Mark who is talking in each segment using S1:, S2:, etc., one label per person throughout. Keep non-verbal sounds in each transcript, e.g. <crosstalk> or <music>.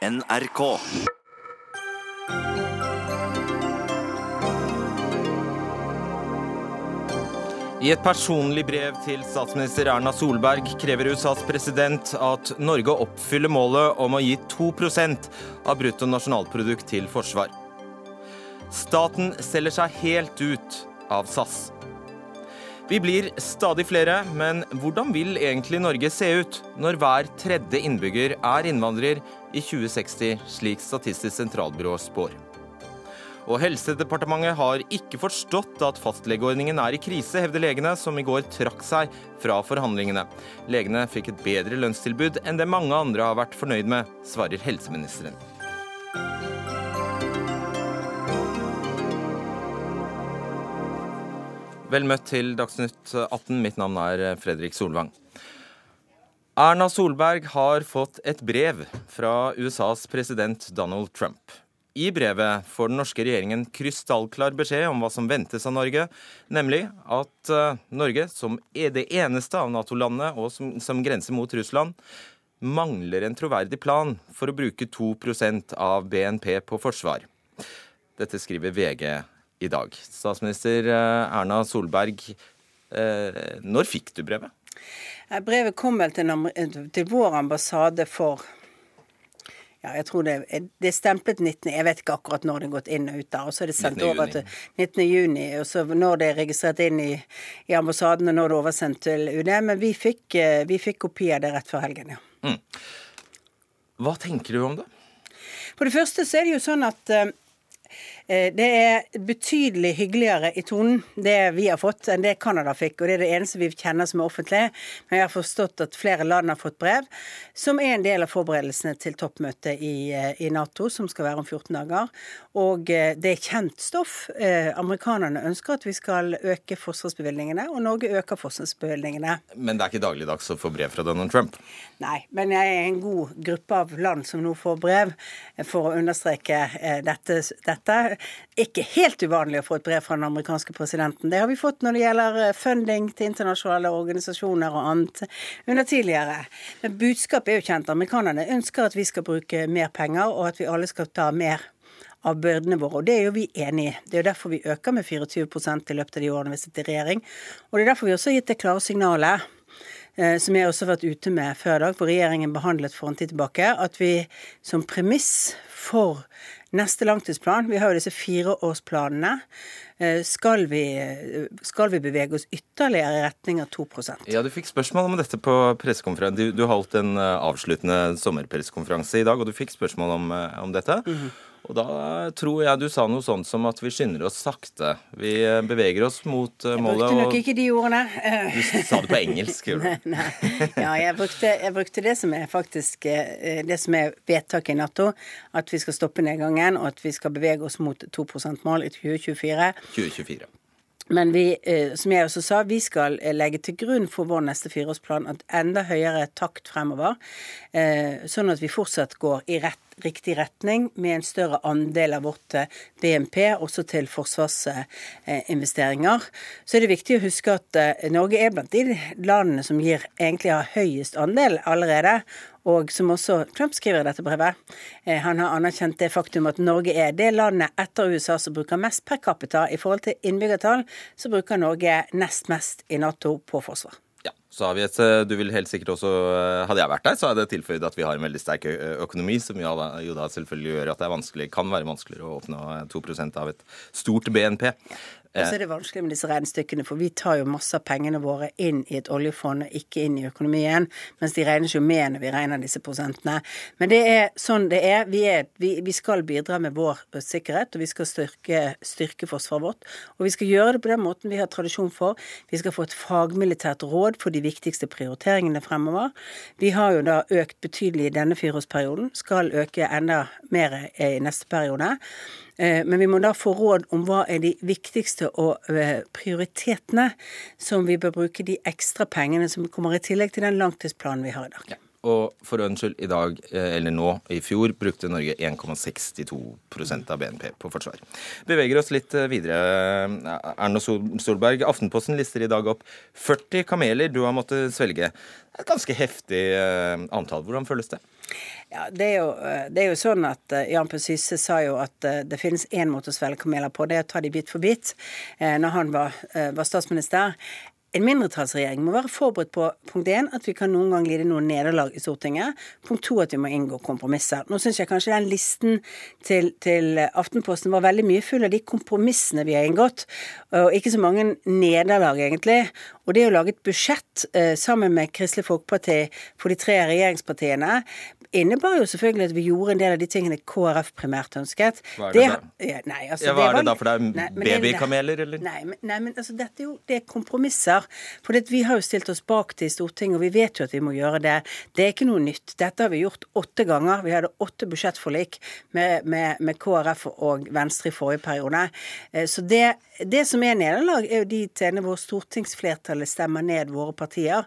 S1: NRK.
S2: I et personlig brev til statsminister Erna Solberg krever USAs president at Norge oppfyller målet om å gi 2% av brutto nasjonalprodukt til forsvar. Staten selger seg helt ut av SAS. Vi blir stadig flere, men hvordan vil egentlig Norge se ut når hver tredje innbygger er innvandrer i 2060, slik Statistisk sentralbyrå spår? Og Helsedepartementet har ikke forstått at fastlegeordningen er i krise, hevder legene, som i går trakk seg fra forhandlingene. Legene fikk et bedre lønnstilbud enn det mange andre har vært fornøyd med, svarer helseministeren. Vel møtt til Dagsnytt 18. Mitt navn er Fredrik Solvang. Erna Solberg har fått et brev fra USAs president Donald Trump. I brevet får den norske regjeringen krystallklar beskjed om hva som ventes av Norge, nemlig at uh, Norge, som er det eneste av Nato-landet og som, som, grenser mot Russland, mangler en troverdig plan for å bruke 2% av BNP på forsvar. Dette skriver VG i dag. Statsminister uh, Erna Solberg, uh, når fikk du brevet?
S3: Brevet kom vel til, til vår ambassade for ja, jeg tror det, det er stemplet 19. Jeg vet ikke akkurat når det er gått inn og ut der. Og så er det sendt over til 19. juni. Og så når det er registrert inn i, i ambassaden, og når det er oversendt til UD. Men vi fikk, eh, vi fikk kopi av det rett før helgen, ja. Mm.
S2: Hva tenker du om det?
S3: For det første så er det jo sånn at Eh, det er betydelig hyggeligere i tonen, det vi har fått, enn det Canada fikk. Og det er det eneste vi kjenner som er offentlig. Men jeg har forstått at flere land har fått brev, som er en del av forberedelsene til toppmøtet i, eh, i Nato, som skal være om 14 dager. Og eh, det er kjent stoff. Amerikanerne ønsker at vi skal øke forsvarsbevilgningene, og Norge øker forsvarsbevilgningene.
S2: Men det er ikke dagligdags å få brev fra Donald Trump?
S3: Nei, men jeg er en god gruppe av land som nå får brev for å understreke dette. dette ikke helt uvanlig å få et brev fra den amerikanske presidenten. Det har vi fått når det gjelder eh, funding til internasjonale organisasjoner og annet under tidligere. Men budskapet er jo kjent. Amerikanerne ønsker at vi skal bruke mer penger, og at vi alle skal ta mer av byrdene våre. Og det er jo vi enig i. Det er jo derfor vi øker med 24 i løpet av de årene vi sitter i regjering. Og det er derfor vi også har gitt det klare signalet eh, som jeg også har vært ute med før i dag, hvor regjeringen behandlet for en tid tilbake, at vi som premiss for Neste langtidsplan, vi har jo disse fireårsplanene. Eh, skal vi, skal vi bevege oss ytterligere i retning av 2%
S2: Ja, Du fikk spørsmål om dette på pressekonferansen. Du, du holdt en eh, avsluttende sommerpressekonferanse i dag, og du fikk spørsmål om, eh, om dette. Mm -hmm. Og da tror jeg du sa noe sånt som at vi skynder oss sakte. Vi eh, beveger oss mot uh, målet.
S3: Jeg brukte nok ikke de ordene. <laughs>
S2: Du sa det på engelsk, gjorde
S3: du? Nei, nei. Ja, jeg brukte, jeg brukte, det som er faktisk eh, det som er vedtaket i Nato. At vi skal stoppe nedgangen, og at vi skal bevege oss mot 2 %-mål i 2024.
S2: 2024.
S3: Men vi, som jeg også sa, vi skal legge til grunn for vår neste fireårsplan at enda høyere takt fremover. Sånn at vi fortsatt går i rett riktig retning, med en større andel av vårt eh, BNP også til forsvarsinvesteringer. Så er det viktig å huske at eh, Norge er blant de landene som gir, egentlig har høyest andel allerede. Og som også Trump skriver i dette brevet. Eh, han har anerkjent det faktum at Norge er det landet etter USA som bruker mest per capita i forhold til innbyggertall. Så bruker Norge nest mest i Nato på forsvar.
S2: Så har vi et, eh, du vil helt sikkert også, eh, Hadde jeg vært der, så hadde jeg tilføyd at vi har en veldig sterk økonomi, som jo da selvfølgelig gjør at det er vanskelig, kan være vanskeligere å oppnå 2% av et stort BNP.
S3: Og så er det vanskelig med disse regnestykkene, for vi tar jo masse av pengene våre inn i et oljefond, ikke inn i økonomien, mens de regnes jo med når vi regner disse prosentene. Men det er sånn det er. Vi, er, vi, vi skal bidra med vår sikkerhet, og vi skal styrke, styrke, forsvaret vårt. Og vi skal gjøre det på den måten vi har tradisjon for. Vi skal få et fagmilitært råd for de viktigste prioriteringene fremover. Vi har jo da økt betydelig i denne fireårsperioden, skal øke enda mer i neste periode. Eh, men vi må da få råd om hva er de viktigste og eh, prioritetene som vi bør bruke de ekstra pengene som kommer i tillegg til den langtidsplanen vi har i dag. Ja.
S2: Og for øvens skyld, i dag, eh, eller nå, i fjor, brukte Norge 1,62% av BNP på forsvar. Beveger oss litt eh, videre. Erna Solberg, Aftenposten lister i dag opp 40 kameler du har måttet svelge. Et ganske heftig eh, antall. Hvordan føles det?
S3: Ja, det er, jo, det er jo sånn at Jan P. Syse sa jo at det finnes én måte å svelge kameler på, det er å ta de bit for bit. Når han var, var statsminister. En mindretallsregjering må være forberedt på punkt 1, at vi kan noen gang lide noen nederlag i Stortinget. Punkt 2, at vi må inngå kompromisser. Nå syns jeg kanskje den listen til, til, Aftenposten var veldig mye full av de kompromissene vi har inngått, og ikke så mange nederlag, egentlig. Og det å lage et budsjett eh, sammen med Kristelig Folkeparti for de tre regjeringspartiene innebar jo selvfølgelig at vi gjorde en del av de tingene KrF primært ønsket.
S2: Hva er det, det da? Ja, nei, altså, ja, hva er det da, for det er babykameler, eller?
S3: Nei, men, nei, men altså, dette er jo det er kompromisser. For det, vi har jo stilt oss bak det i Stortinget, og vi vet jo at vi må gjøre det. Det er ikke noe nytt. Dette har vi gjort åtte ganger. Vi hadde åtte budsjettforlik med, med, med KrF og Venstre i forrige periode. Eh, så det, det som er nederlag, er jo de tjener hvor stortingsflertallet stemmer ned våre partier.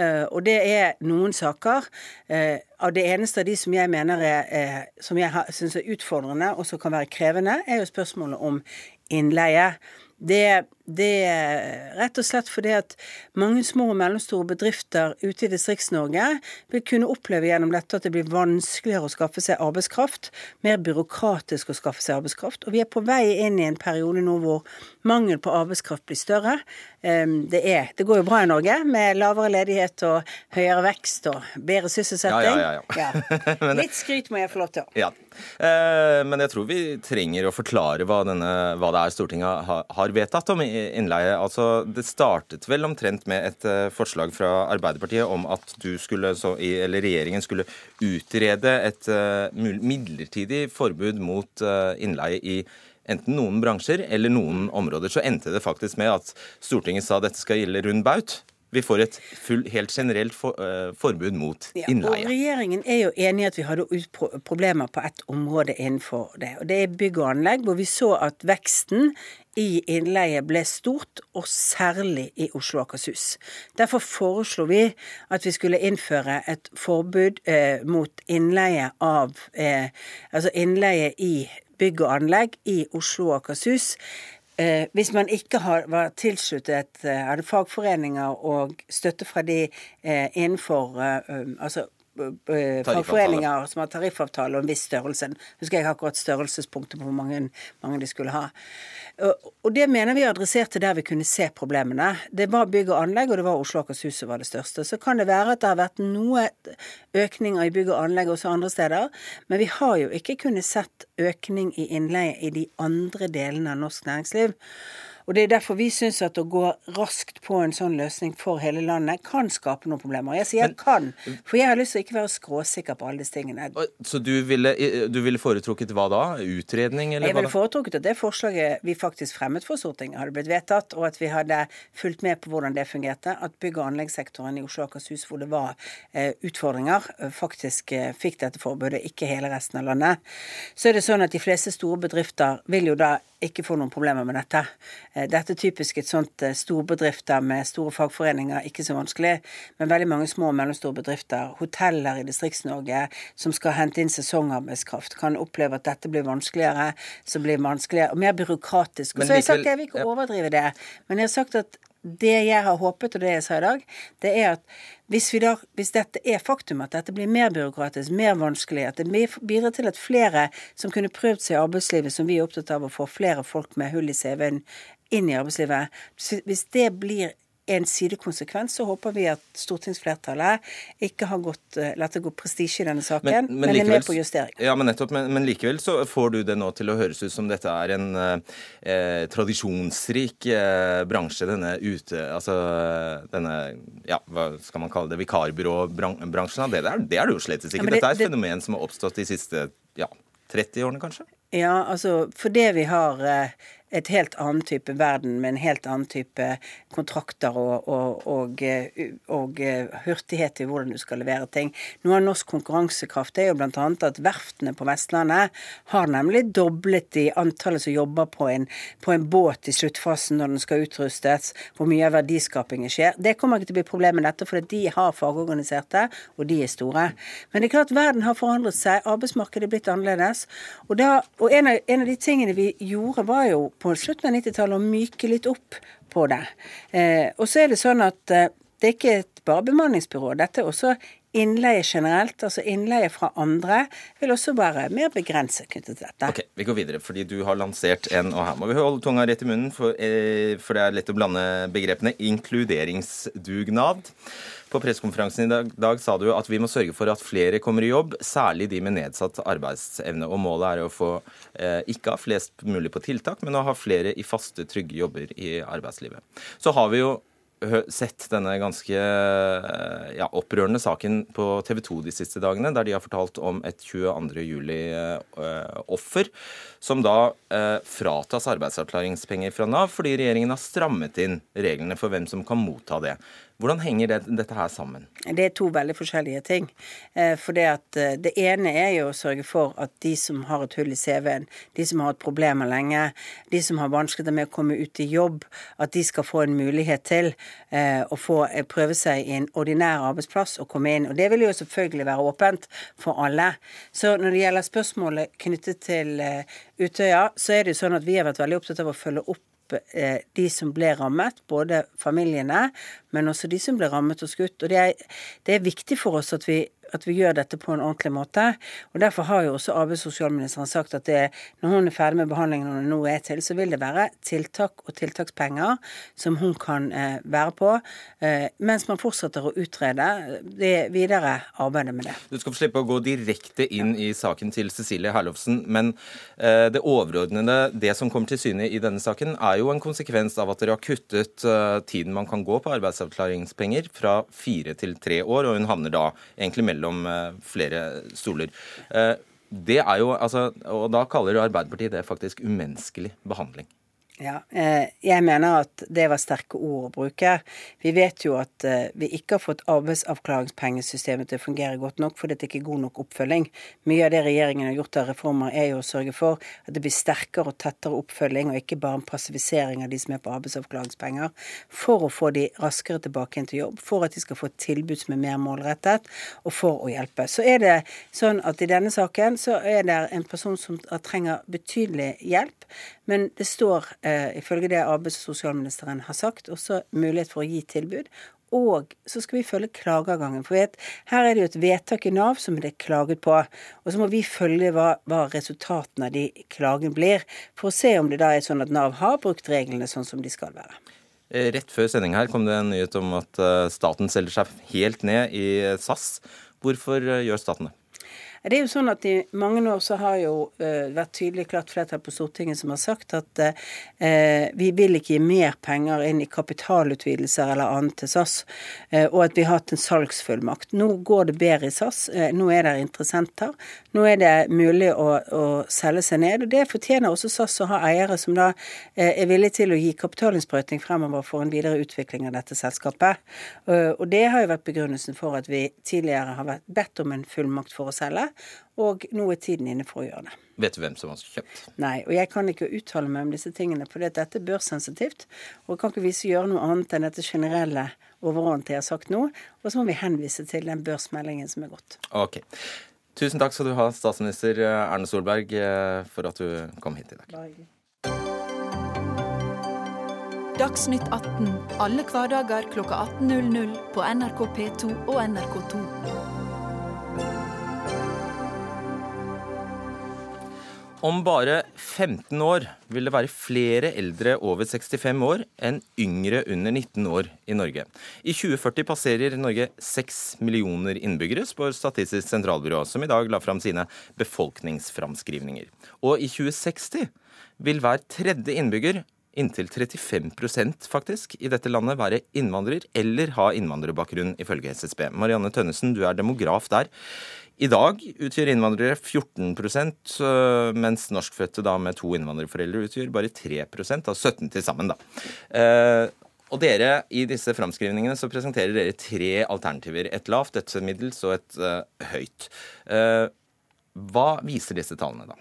S3: Eh, og det er noen saker. Eh, av det eneste av de som jeg mener er, eh, som jeg syns er utfordrende og som kan være krevende, er jo spørsmålet om innleie. Det, det, er rett og slett fordi at mange små og mellomstore bedrifter ute i Distrikts-Norge vil kunne oppleve gjennom dette at det blir vanskeligere å skaffe seg arbeidskraft, mer byråkratisk å skaffe seg arbeidskraft. Og vi er på vei inn i en periode nå hvor mangel på arbeidskraft blir større. Det, er, det går jo bra i Norge med lavere ledighet og høyere vekst og bedre sysselsetting.
S2: Ja, ja, ja,
S3: ja. <laughs> <laughs> Litt skryt må jeg få lov til.
S2: Ja. Eh, men jeg tror vi trenger å forklare hva, denne, hva det er Stortinget har vedtatt om innleie. Altså, det startet vel omtrent med et eh, forslag fra Arbeiderpartiet om at du skulle, eller regjeringen skulle utrede et uh, midlertidig forbud mot uh, innleie i enten noen bransjer eller noen områder. Så endte det faktisk med at Stortinget sa dette skal gjelde rund baut vi får et full, helt generelt for, uh, forbud mot innleie.
S3: Og Regjeringen er jo enig i at vi hadde problemer på ett område innenfor det. og Det er bygg og anlegg, hvor vi så at veksten i innleie ble stort, og særlig i Oslo og Akershus. Derfor foreslo vi at vi skulle innføre et forbud eh, mot innleie av eh, Altså innleie i bygg og anlegg i Oslo og Akershus. Eh, hvis man ikke har, var tilsluttet eh, hadde fagforeninger og støtte fra de eh, innenfor eh, altså fagforeninger som har tariffavtale og en viss størrelse. Husker jeg akkurat størrelsespunktet på hvor mange, mange de skulle ha. Og det mener vi adresserte der vi kunne se problemene. Det var bygg og anlegg, og det var Oslo og Akershus som var det største. Så kan det være at det har vært noe økninger i bygg og anlegg også andre steder, men vi har jo ikke kunnet sett økning i innleie i de andre delene av norsk næringsliv. Og Det er derfor vi syns at å gå raskt på en sånn løsning for hele landet kan skape noen problemer. Jeg sier Men, kan, for jeg har lyst til å ikke være skråsikker på alle disse tingene.
S2: Så du ville, du ville foretrukket hva da? Utredning, eller
S3: jeg ville foretrukket at det forslaget vi faktisk fremmet for Stortinget, hadde blitt vedtatt, og at vi hadde fulgt med på hvordan det fungerte. At bygg- og anleggssektoren i Oslo og Akershus, hvor det var eh, utfordringer, eh, faktisk eh, fikk dette forbudet, ikke hele resten av landet. Så er det sånn at de fleste store bedrifter vil jo da ikke får noen problemer med dette. Eh, dette er typisk et sånt eh, storbedrifter med store fagforeninger, ikke så vanskelig. Men veldig mange små og mellomstore bedrifter, hoteller i Distrikts-Norge som skal hente inn sesongarbeidskraft, kan oppleve at dette blir vanskeligere, så blir det vanskeligere og mer byråkratisk. Og så har jeg sagt, jeg vil ikke overdrive det, men jeg har sagt at det jeg har håpet, og det jeg sa i dag, det er at hvis, da, hvis, dette er faktum, at dette blir mer byråkratisk, mer vanskelig, at det bidrar til at flere som kunne prøvd seg i arbeidslivet, som vi er opptatt av å få flere folk med hull i CV-en inn i arbeidslivet, hvis det blir en sidekonsekvens, så håper vi at stortingsflertallet ikke har gått, uh, latt det gå prestisje i denne saken, men, men, men likevel, er med på justering.
S2: Ja, men nettopp, men, men, likevel så får du det nå til å høres ut som dette er en eh, tradisjonsrik eh, bransje, denne ute... Altså denne, ja, hva skal man kalle det, vikarbyråbransjen. Det, det, det er det jo slett ikke. Ja, det, dette er et fenomen som har oppstått de siste ja, 30 årene, kanskje?
S3: Ja, altså fordi vi har et helt annen type verden med en helt annen type kontrakter og, og, og, og hurtighet i hvordan du skal levere ting. Noe av norsk konkurransekraft er jo bl.a. at verftene på Vestlandet har nemlig doblet i antallet som jobber på en, på en båt i sluttfasen når den skal utrustes, hvor mye av verdiskapingen skjer. Det kommer ikke til å bli problemet med dette, for de har fagorganiserte, og de er store. Men det er klart verden har forandret seg, arbeidsmarkedet er blitt annerledes. Og, da, og en, av, en, av, de tingene vi gjorde, var jo på slutten av 90-tallet å myke litt opp på det. Eh, og så er det sånn at eh, det er ikke bare bemanningsbyrå. Dette er også Innleie generelt, altså innleie fra andre, vil også være mer begrenset knyttet til dette.
S2: Ok, Vi går videre, fordi du har lansert en, og her må vi holde tunga rett i munnen, for, eh, for det er lett å blande begrepene, inkluderingsdugnad. På pressekonferansen i dag, dag, sa du at vi må sørge for at flere kommer i jobb, særlig de med nedsatt arbeidsevne. Og målet er å få eh, ikke ha flest mulig på tiltak, men å ha flere i faste, trygge jobber i arbeidslivet. Så har vi jo sett denne ganske eh, ja, opprørende saken på TV 2 de siste dagene, der de har fortalt om et 22. juli-offer eh, som da eh, fratas arbeidsavklaringspenger fra Nav fordi regjeringen har strammet inn reglene for hvem som kan motta det. Hvordan henger det, dette her sammen?
S3: Det er to veldig forskjellige ting. Eh, for det, at, eh, det ene er jo å sørge for at de som har et hull i CV-en, de som har hatt problemer lenge, de som har vanskeligheter med å komme ut i jobb, at de skal få en mulighet til eh, å få prøve seg i en ordinær arbeidsplass og komme inn. Og det vil jo selvfølgelig være åpent for alle. Så når det gjelder spørsmålet knyttet til Utøya, så er det jo sånn at vi har vært veldig opptatt av å følge opp de som ble rammet, både familiene, men også de som ble rammet og skutt. Og det er, det er viktig for oss at vi at vi gjør dette på en ordentlig måte. Og Derfor har jo også arbeids- og sosialministeren sagt at det, når hun er ferdig med behandlingen hun nå er til, så vil det være tiltak og tiltakspenger som hun kan eh, være på, eh, mens man fortsetter å utrede det videre arbeidet med det.
S2: Du skal få slippe å gå direkte inn i saken til Cecilie Herlovsen, men eh, det overordnede, det som kommer til syne i denne saken, er jo en konsekvens av at dere har kuttet uh, tiden man kan gå på arbeidsavklaringspenger fra fire til tre år, og hun havner da egentlig mellom mellom eh, flere stoler. Eh, det er jo, altså, og Da kaller Arbeiderpartiet det faktisk umenneskelig behandling.
S3: Ja, eh, jeg mener at det var sterke ord å bruke. Vi vet jo at eh, vi ikke har fått arbeidsavklaringspengesystemet til å fungere godt nok fordi det ikke er god nok oppfølging. Mye av det regjeringen har gjort av reformer, er jo å sørge for at det blir sterkere og tettere oppfølging, og ikke bare en passivisering av de som er på arbeidsavklaringspenger, for å få de raskere tilbake inn til jobb, for at de skal få et tilbud som er mer målrettet, og for å hjelpe. Så er det sånn at i denne saken så er det en person som trenger betydelig hjelp, men det står eh, ifølge det arbeids- og sosialministeren har sagt, også mulighet for å gi tilbud. Og så skal vi følge klageadgangen. For vet, her er det jo et vedtak i Nav som det er klaget på. Og så må vi følge hva, hva resultatene av de klagene blir, for å se om det da er sånn at Nav har brukt reglene sånn som de skal være.
S2: Eh, rett før sending her kom det en nyhet om at eh, staten selger seg helt ned i SAS. Hvorfor eh, gjør staten det?
S3: Det er jo sånn at I mange år så har jo uh, vært tydelig klart flertall på Stortinget som har sagt at uh, vi vil ikke gi mer penger inn i kapitalutvidelser eller annet til SAS, uh, og at vi har hatt en salgsfullmakt. Nå går det bedre i SAS. nå er det interessenter. Nå er det mulig å, å, selge seg ned. og Det fortjener også SAS å ha eiere som da er villige til å gi kapitalinnsprøyting fremover for en videre utvikling av dette selskapet. og Det har jo vært begrunnelsen for at vi tidligere har vært bedt om en fullmakt for å selge og nå er tiden inne for å gjøre det.
S2: Vet du hvem som har kjøpt?
S3: Nei, og jeg kan ikke uttale meg om disse tingene, for dette er børssensitivt. Og kan ikke vise gjøre noe annet enn dette generelle overordnet jeg har sagt nå. Og så må vi henvise til den børsmeldingen som er gått.
S2: Ok. Tusen takk skal du ha, statsminister Erne Solberg, eh, for at du kom hit i dag. Bare
S1: Dagsnytt 18 alle hverdager kl 18.00 på NRK P2 og NRK2.
S2: Om bare 15 år vil det være flere eldre over 65 år enn yngre under 19 år i Norge. I 2040 passerer Norge 6 millioner innbyggere, spør Statistisk sentralbyrå, som i dag la fram sine befolkningsframskrivninger. Og i 2060 vil hver tredje innbygger inntil 35% faktisk i dette landet være innvandrer eller ha innvandrerbakgrunn, ifølge SSB. Marianne Tønnesen, du er demograf der. I dag utgjør innvandrere 14% mens norskfødte da med to innvandrerforeldre utgjør bare 3 av 17 til sammen. da. Og dere, I disse framskrivningene så presenterer dere tre alternativer. Et lavt, et middels og et uh, høyt. Uh, hva viser disse tallene, da?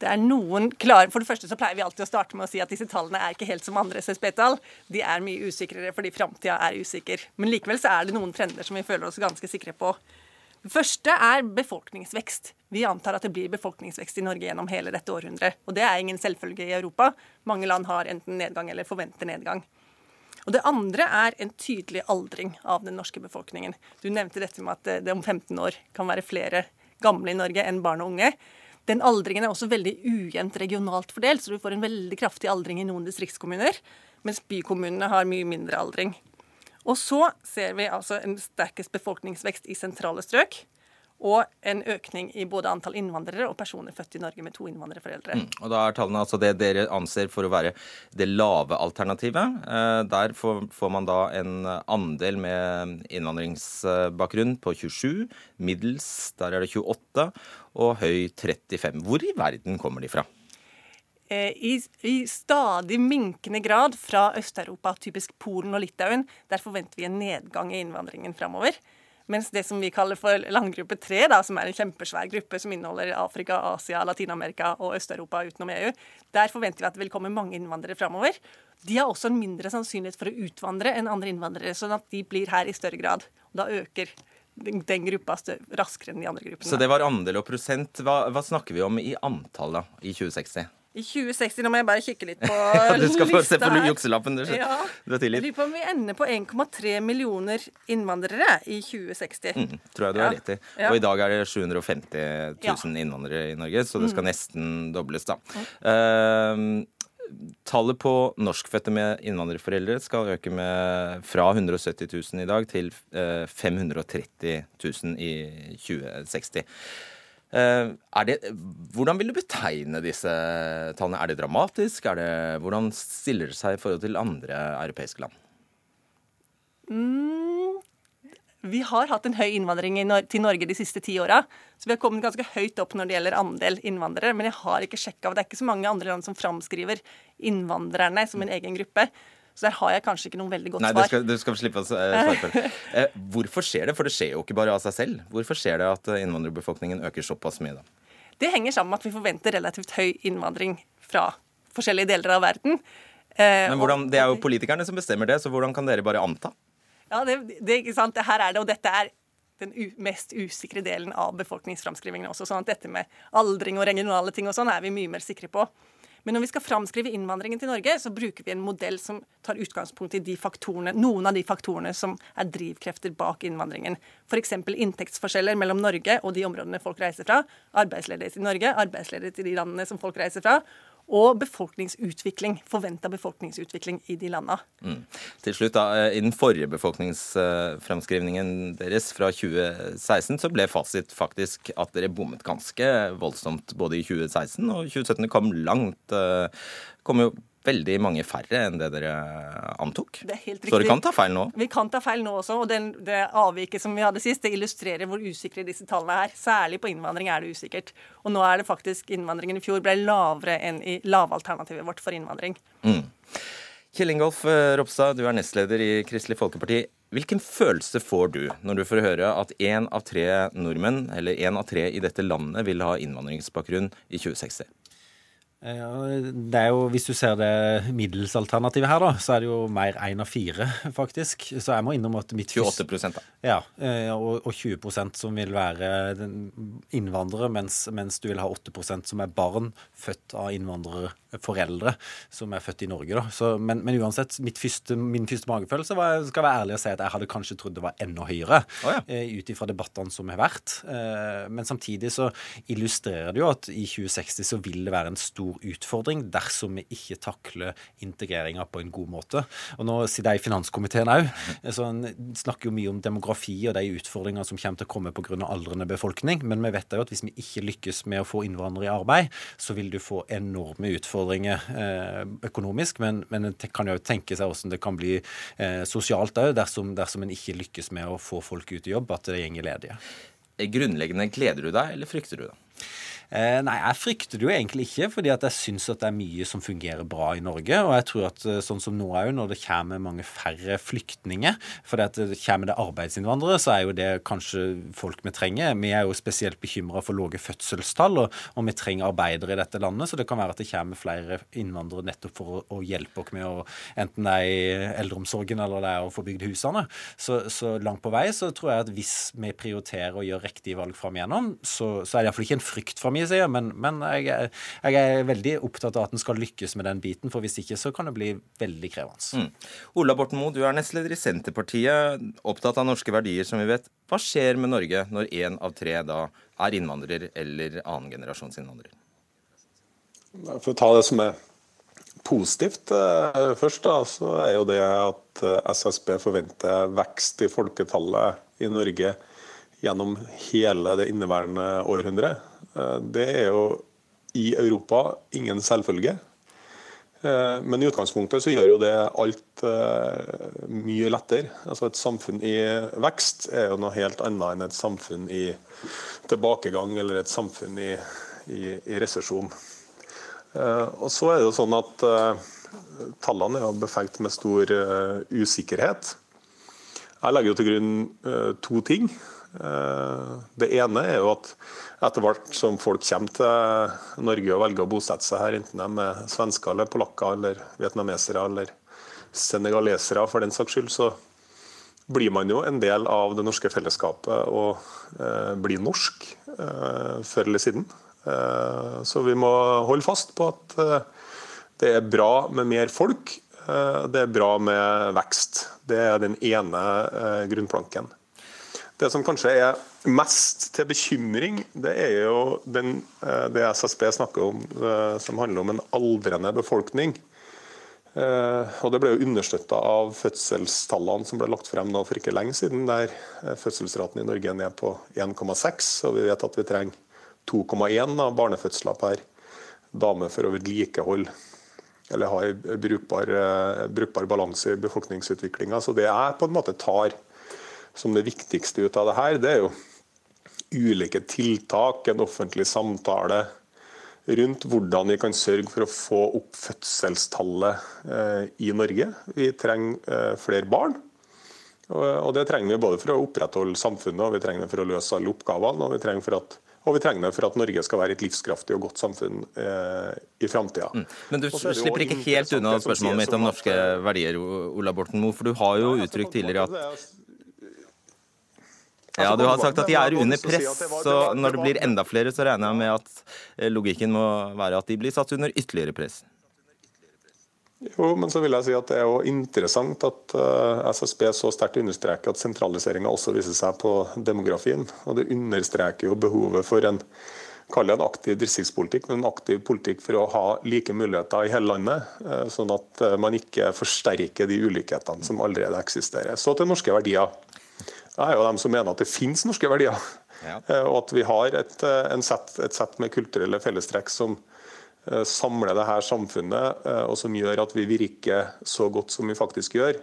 S4: Det er noen klare, For det første så pleier vi alltid å starte med å si at disse tallene er ikke helt som andre SSB-tall. De er mye usikrere fordi framtida er usikker. Men likevel så er det noen trender som vi føler oss ganske sikre på. Det første er befolkningsvekst. Vi antar at det blir befolkningsvekst i Norge gjennom hele dette århundret. Og det er ingen selvfølge i Europa. Mange land har enten nedgang eller forventer nedgang. Og Det andre er en tydelig aldring av den norske befolkningen. Du nevnte dette med at det om 15 år kan være flere gamle i Norge enn barn og unge. Den aldringen er også veldig ujevnt regionalt fordelt, så du får en veldig kraftig aldring i noen distriktskommuner, mens bykommunene har mye mindre aldring. Og så ser vi altså en sterkest befolkningsvekst i sentrale strøk og en økning i både antall innvandrere og personer født i Norge med to innvandrerforeldre. Mm,
S2: og Da er tallene altså det dere anser for å være det lave alternativet. Eh, der får, man da en andel med innvandringsbakgrunn på 27, middels der er det 28, og høy 35. Hvor i verden kommer de fra?
S4: Eh, I, I, stadig minkende grad fra Øst-Europa, typisk Polen og Litauen. Der forventer vi en nedgang i innvandringen framover. Mens det som vi kaller for landgruppe 3, da, som er en kjempesvær gruppe som inneholder Afrika, Asia, Latin-Amerika og Øst-Europa utenom EU, der forventer vi at det vil komme mange innvandrere framover. De har også en mindre sannsynlighet for å utvandre enn andre innvandrere, sånn at de blir her i større grad. Da øker den gruppa raskere enn de andre gruppene.
S2: Så det var andel og prosent. Hva, hva snakker vi om i antall da, i 2060?
S4: I 2060, nå må jeg bare kikke litt på <laughs>
S2: du skal få se på jukselappen. Du, ja.
S4: du er tidlig. Jeg lurer på om vi ender på 1,3 millioner innvandrere i 2060. Mm,
S2: tror jeg du har rett i. Ja. Og i dag er det 750 000 ja. innvandrere i Norge, så det skal mm. nesten dobles, da. Mm. Uh, tallet på norskfødte med innvandrerforeldre skal øke med fra 170 000 i dag til uh, eh, 530 000 i 2060. Eh, det, hvordan vil du betegne disse tallene? Er det dramatisk? Er det, hvordan stiller det seg i forhold til andre europeiske land?
S4: Mm, vi har hatt en høy innvandring til Norge de siste ti åra. Så vi har kommet ganske høyt opp når det gjelder andel innvandrere. Men jeg har ikke sjekka, det er ikke så mange andre land som framskriver innvandrerne som en egen gruppe. Så der har jeg kanskje ikke noe veldig godt
S2: Nei,
S4: svar.
S2: Nei, du skal slippe å svare på det. <laughs> Eh, hvorfor skjer det? For det skjer jo ikke bare av seg selv. Hvorfor skjer det at eh, innvandrerbefolkningen øker såpass mye, da?
S4: Det henger sammen med at vi forventer relativt høy innvandring fra forskjellige deler av verden.
S2: Eh, Men hvordan, Det er jo politikerne som bestemmer det, så hvordan kan dere bare anta?
S4: Ja, det, det, ikke sant? Her er det, og dette er den mest usikre delen av befolkningsframskrivingen også. sånn at dette med aldring og regionale ting og sånn er vi mye mer sikre på. Men når vi skal framskrive innvandringen til Norge, så bruker vi en modell som tar utgangspunkt i de noen av de faktorene som er drivkrefter bak innvandringen. F.eks. inntektsforskjeller mellom Norge og de områdene folk reiser fra. Arbeidsledighet i Norge, arbeidsledighet i de landene som folk reiser fra og befolkningsutvikling, forventa befolkningsutvikling i de landa. Mm.
S2: Til slutt, da, I den forrige befolkningsfremskrivningen deres fra 2016 så ble fasit faktisk at dere bommet ganske voldsomt både i 2016 og 2017. Det kom langt. Eh, kom jo veldig mange færre enn det dere antok.
S4: Det er helt riktig.
S2: Så dere kan ta feil nå?
S4: Vi kan ta feil nå også. Og den, det avviket som vi hadde sist, det illustrerer hvor usikre disse tallene er. Særlig på innvandring er det usikkert. Og nå er det faktisk innvandringen i fjor ble lavere enn i lavalternativet vårt for innvandring. Mm.
S2: Kjell Ingolf eh, Ropstad, du er nestleder i Kristelig Folkeparti. Hvilken følelse får du når du får høre at én av tre nordmenn, eller én av tre i dette landet, vil ha innvandringsbakgrunn i 2060?
S5: Det er jo, Hvis du ser det middelsalternativet her, da, så er det jo mer én av fire, faktisk. Så jeg må innom at mitt
S2: 28 da.
S5: Ja, eh, og, og 20% som vil være innvandrere, mens, mens, du vil ha 8% som er barn født av innvandrerforeldre som er født i Norge. da. Så, men, men, uansett, første, min første magefølelse var, skal være ærlig å si at jeg hadde kanskje trodd det var enda høyere, oh, ja. Eh, ut ifra debattene som har vært. Eh, men samtidig så illustrerer det jo at i 2060 så vil det være en stor stor utfordring dersom vi ikke takler integreringa på en god måte. Og Nå sitter jeg i finanskomiteen òg, så en snakker jo mye om demografi og de utfordringene som kommer til å komme pga. aldrende befolkning. Men vi vet jo at hvis vi ikke lykkes med å få innvandrere i arbeid, så vil du få enorme utfordringer eh, økonomisk. Men, men en kan jo tenke seg hvordan det kan bli eh, sosialt òg, dersom, dersom en ikke lykkes med å få folk ut i jobb, at det gjenger ledige.
S2: grunnleggende gleder du deg, eller frykter du det?
S5: Eh, nei, jeg frykter det jo egentlig ikke, fordi at jeg syns at det er mye som fungerer bra i Norge. Og jeg tror at eh, sånn som nå òg, når det kommer mange færre flyktninger, at det kommer det arbeidsinnvandrere, så er jo det kanskje folk vi trenger. Vi er jo spesielt bekymra for lave fødselstall, og, og, vi trenger arbeidere i dette landet. Så det kan være at det kommer flere innvandrere nettopp for å, å hjelpe oss med å enten det er i eldreomsorgen eller det er å få bygd husene. Så, så, langt på vei så tror jeg at hvis vi prioriterer å gjøre riktige valg fram igjennom, så, så er det iallfall ikke en frykt fra min side, men, men jeg, jeg, er veldig opptatt av at en skal lykkes med den biten, for hvis ikke så kan det bli veldig krevende. Mm.
S2: Ola Borten Moe, du er nestleder i Senterpartiet, opptatt av norske verdier, som vi vet. Hva skjer med Norge når én av tre da er innvandrer eller annengenerasjons innvandrer?
S6: For å ta det som er positivt eh, først, da, så er jo det at eh, SSB forventer vekst i folketallet i Norge gjennom hele det inneværende århundret. Eh, det er jo i Europa ingen selvfølge. Eh, men i utgangspunktet så gjør jo det alt eh, mye lettere. Altså Et samfunn i vekst er jo noe helt annet enn et samfunn i tilbakegang eller et samfunn i, i, i resesjon. Og så er det jo sånn at tallene er jo befengt med stor usikkerhet. Jeg legger jo til grunn to ting. Det ene er jo at etter hvert som folk kommer til Norge og velger å bosette seg her, enten de er svensker eller polakker eller vietnamesere eller senegalesere for den saks skyld, så blir man jo en del av det norske fellesskapet og eh, blir norsk eh, før eller siden. Eh, så vi må holde fast på at eh, det er bra med mer folk. Eh, det er bra med vekst. Det er den ene eh, grunnplanken. Det som kanskje er mest til bekymring, det er jo den, eh, det SSB snakker om, eh, som handler om en aldrende befolkning. Eh, og Det ble jo understøtta av fødselstallene som ble lagt frem nå for ikke lenge siden, der fødselsraten i Norge er ned på 1,6, og vi vet at vi trenger 2,1 av barnefødsler per dame for å vedlikeholde eller ha en brukbar, brukbar balanse i befolkningsutviklinga. Så det jeg på en måte tar som det viktigste ut av det her, det er jo ulike tiltak, en offentlig samtale rundt hvordan vi kan sørge for å få opp fødselstallet eh, i Norge. Vi trenger eh, flere barn. Og det trenger vi både for å opprettholde samfunnet, og vi trenger det for å løse alle oppgavene. Og vi trenger, for at, og vi trenger det for at Norge skal være et livskraftig og godt samfunn eh, i framtida. Mm.
S2: Men du slipper ikke helt unna spørsmålet mitt om norske verdier, Ola Borten Moe. For du har jo uttrykt tidligere at ja, altså, Du har sagt at de er under press, så når det blir enda flere, så regner jeg med at eh, logikken må være at de blir satt under ytterligere press.
S6: Jo, men så vil jeg si at det er jo interessant at eh, SSB så sterkt understreker at sentraliseringa også viser seg på demografien. Og det understreker jo behovet for en kall det en aktiv distriktspolitikk, men en aktiv politikk for å ha like muligheter i hele landet. Eh, sånn at man ikke forsterker de ulikhetene som allerede eksisterer. Så til norske verdier. Jeg er jo dem som mener at det finnes norske verdier. Ja. Eh, og at vi har et, eh, sett, et sett med kulturelle fellestrekk som eh, samler det her samfunnet, og som gjør at vi virker så godt som vi faktisk gjør.